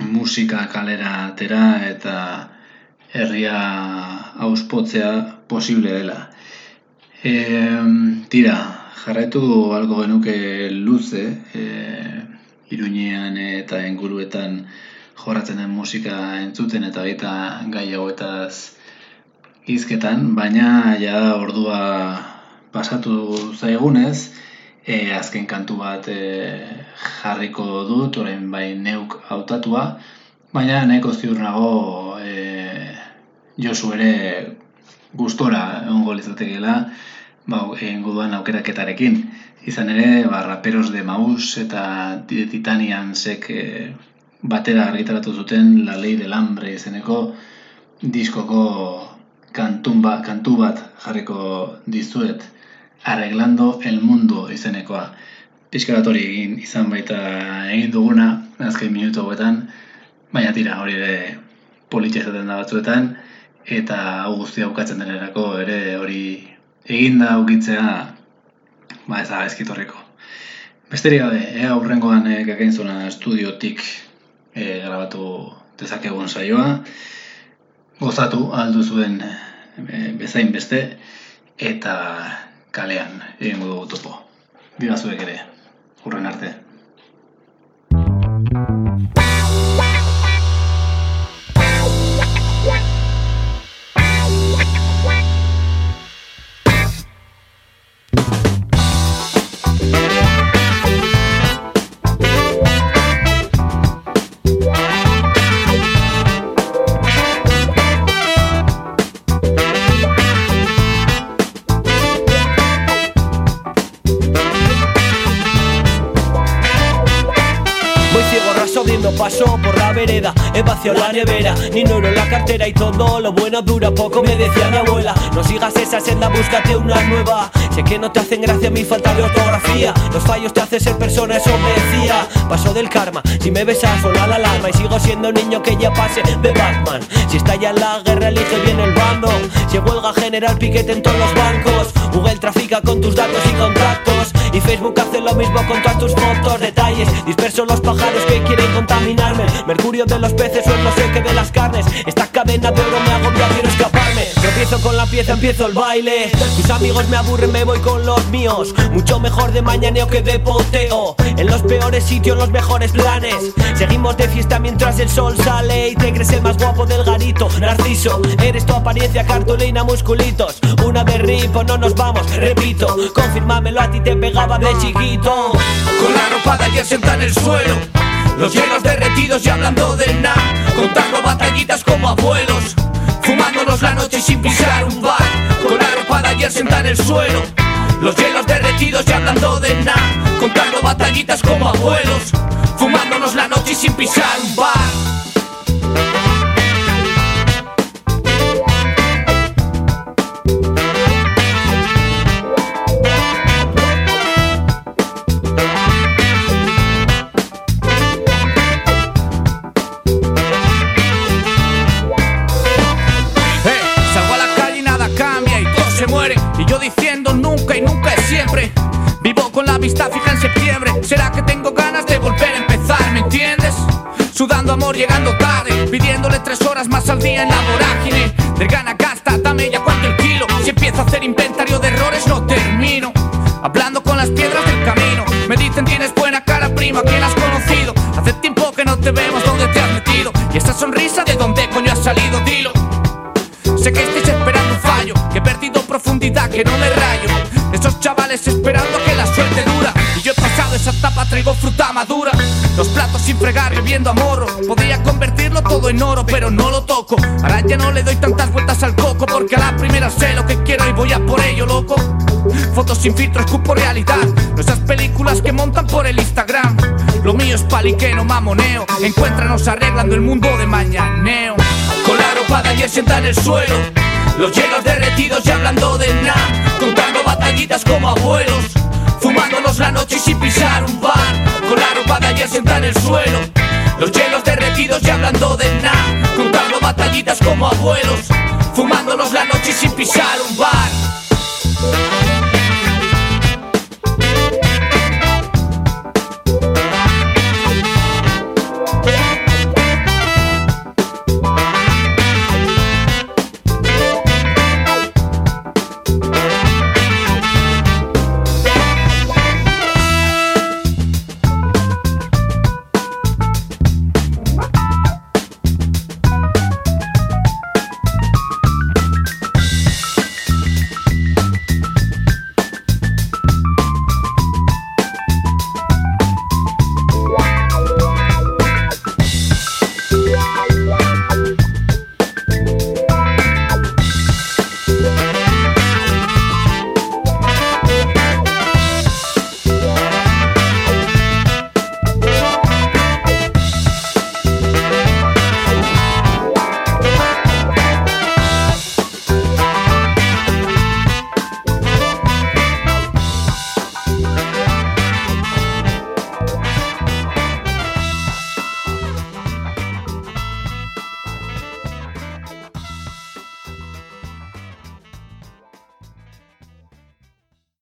musika kalera atera eta herria auspotzea posible dela. E, tira, jarraitu algo genuke luze, e, Iruñean eta inguruetan jorratzen den musika entzuten eta baita gai hauetaz hizketan, baina ja ordua pasatu zaigunez, e, azken kantu bat e, jarriko dut, orain bai neuk hautatua, baina nahiko ziur nago e, Josu ere gustora egongo litzatekeela, ba, egingo duan aukeraketarekin. Izan ere, ba, raperos de Maus eta Titanian sek e, batera argitaratu zuten La Ley del Hambre izeneko diskoko kantun ba, kantu bat jarriko dizuet Arreglando el Mundo izenekoa. Hori egin izan baita egin duguna azken minutu hauetan, baina tira hori ere politia izaten da batzuetan, eta hau guztia bukatzen denerako ere hori eginda ukitzea ba ez da ezkitorriko. Besterik gabe, ea aurrengoan e, gagainzuna estudiotik e, grabatu dezakegun saioa, gozatu aldu zuen e, bezain beste, eta kalean egingo dugu topo. Biba zuek ere, hurren arte.
La nevera, ni oro en la cartera Y todo lo bueno dura poco, me decía mi abuela. No sigas esa senda, búscate una nueva. Sé que no te hacen gracia mi falta de ortografía. Los fallos te hacen ser persona, eso me decía. Paso del karma, si me besas suena la alarma. Y sigo siendo niño que ya pase de Batman. Si estalla la guerra, elige bien el bando. Si huelga general, piquete en todos los bancos. Google trafica con tus datos y contactos Y Facebook hace lo mismo con todas tus fotos, detalles. Disperso los pájaros que quieren contaminarme. Mercurio de los peces o el no sé de las carnes. Esta cadena de oro me agobia, quiero escaparme. Tropiezo con la pieza, empiezo el baile. Mis amigos me aburren, me voy con los míos. Mucho mejor de mañaneo que de poteo. En los peores sitios, los mejores planes. Seguimos de fiesta mientras el sol sale Y te crees el más guapo del garito. Narciso, eres tu apariencia, cartulina, musculitos. Una vez ripo, no nos vamos, repito. Confírmamelo, a ti te de chiquito
Con la ropa de ayer sentada en el suelo. Los hielos derretidos y hablando del nada Contando batallitas como abuelos. Fumándonos la noche sin pisar un bar Con la ropa de ayer sentada en el suelo. Los hielos derretidos y hablando del nada Contando batallitas como abuelos. Fumándonos la noche sin pisar un bar la vista fija en septiembre. ¿Será que tengo ganas de volver a empezar? ¿Me entiendes? Buscando amor llegando tarde Pidiéndole tres horas más al día en la vorágine Del gana gasta, dame ya cuánto el kilo Si empiezo a hacer inventario de errores no termino Hablando con las piedras del camino Me dicen tienes buena cara prima, ¿quién has conocido? Hace tiempo que no te vemos, ¿dónde te has metido? Y esa sonrisa, ¿de dónde coño has salido? Dilo Sé que estáis esperando un fallo Que he perdido profundidad, que no me rayo Esos chavales esperando que la suerte yo he pasado esa etapa, traigo fruta madura. Los platos sin fregar, bebiendo a morro Podría convertirlo todo en oro, pero no lo toco. Ahora ya no le doy tantas vueltas al coco Porque a la primera sé lo que quiero y voy a por ello, loco. Fotos sin filtro, escupo realidad. No esas películas que montan por el Instagram. Lo mío es paliqueno, mamoneo. Encuéntranos arreglando el mundo de mañaneo. Con la ropa de ayer sienta en el suelo. Los hielos derretidos y hablando de nada Contando batallitas como abuelos Fumándonos la noche y sin pisar un bar. Con la ropa de ayer sienta en el suelo. Los hielos derretidos y hablando de nada. Contando batallitas como abuelos. Fumándonos la noche sin pisar un bar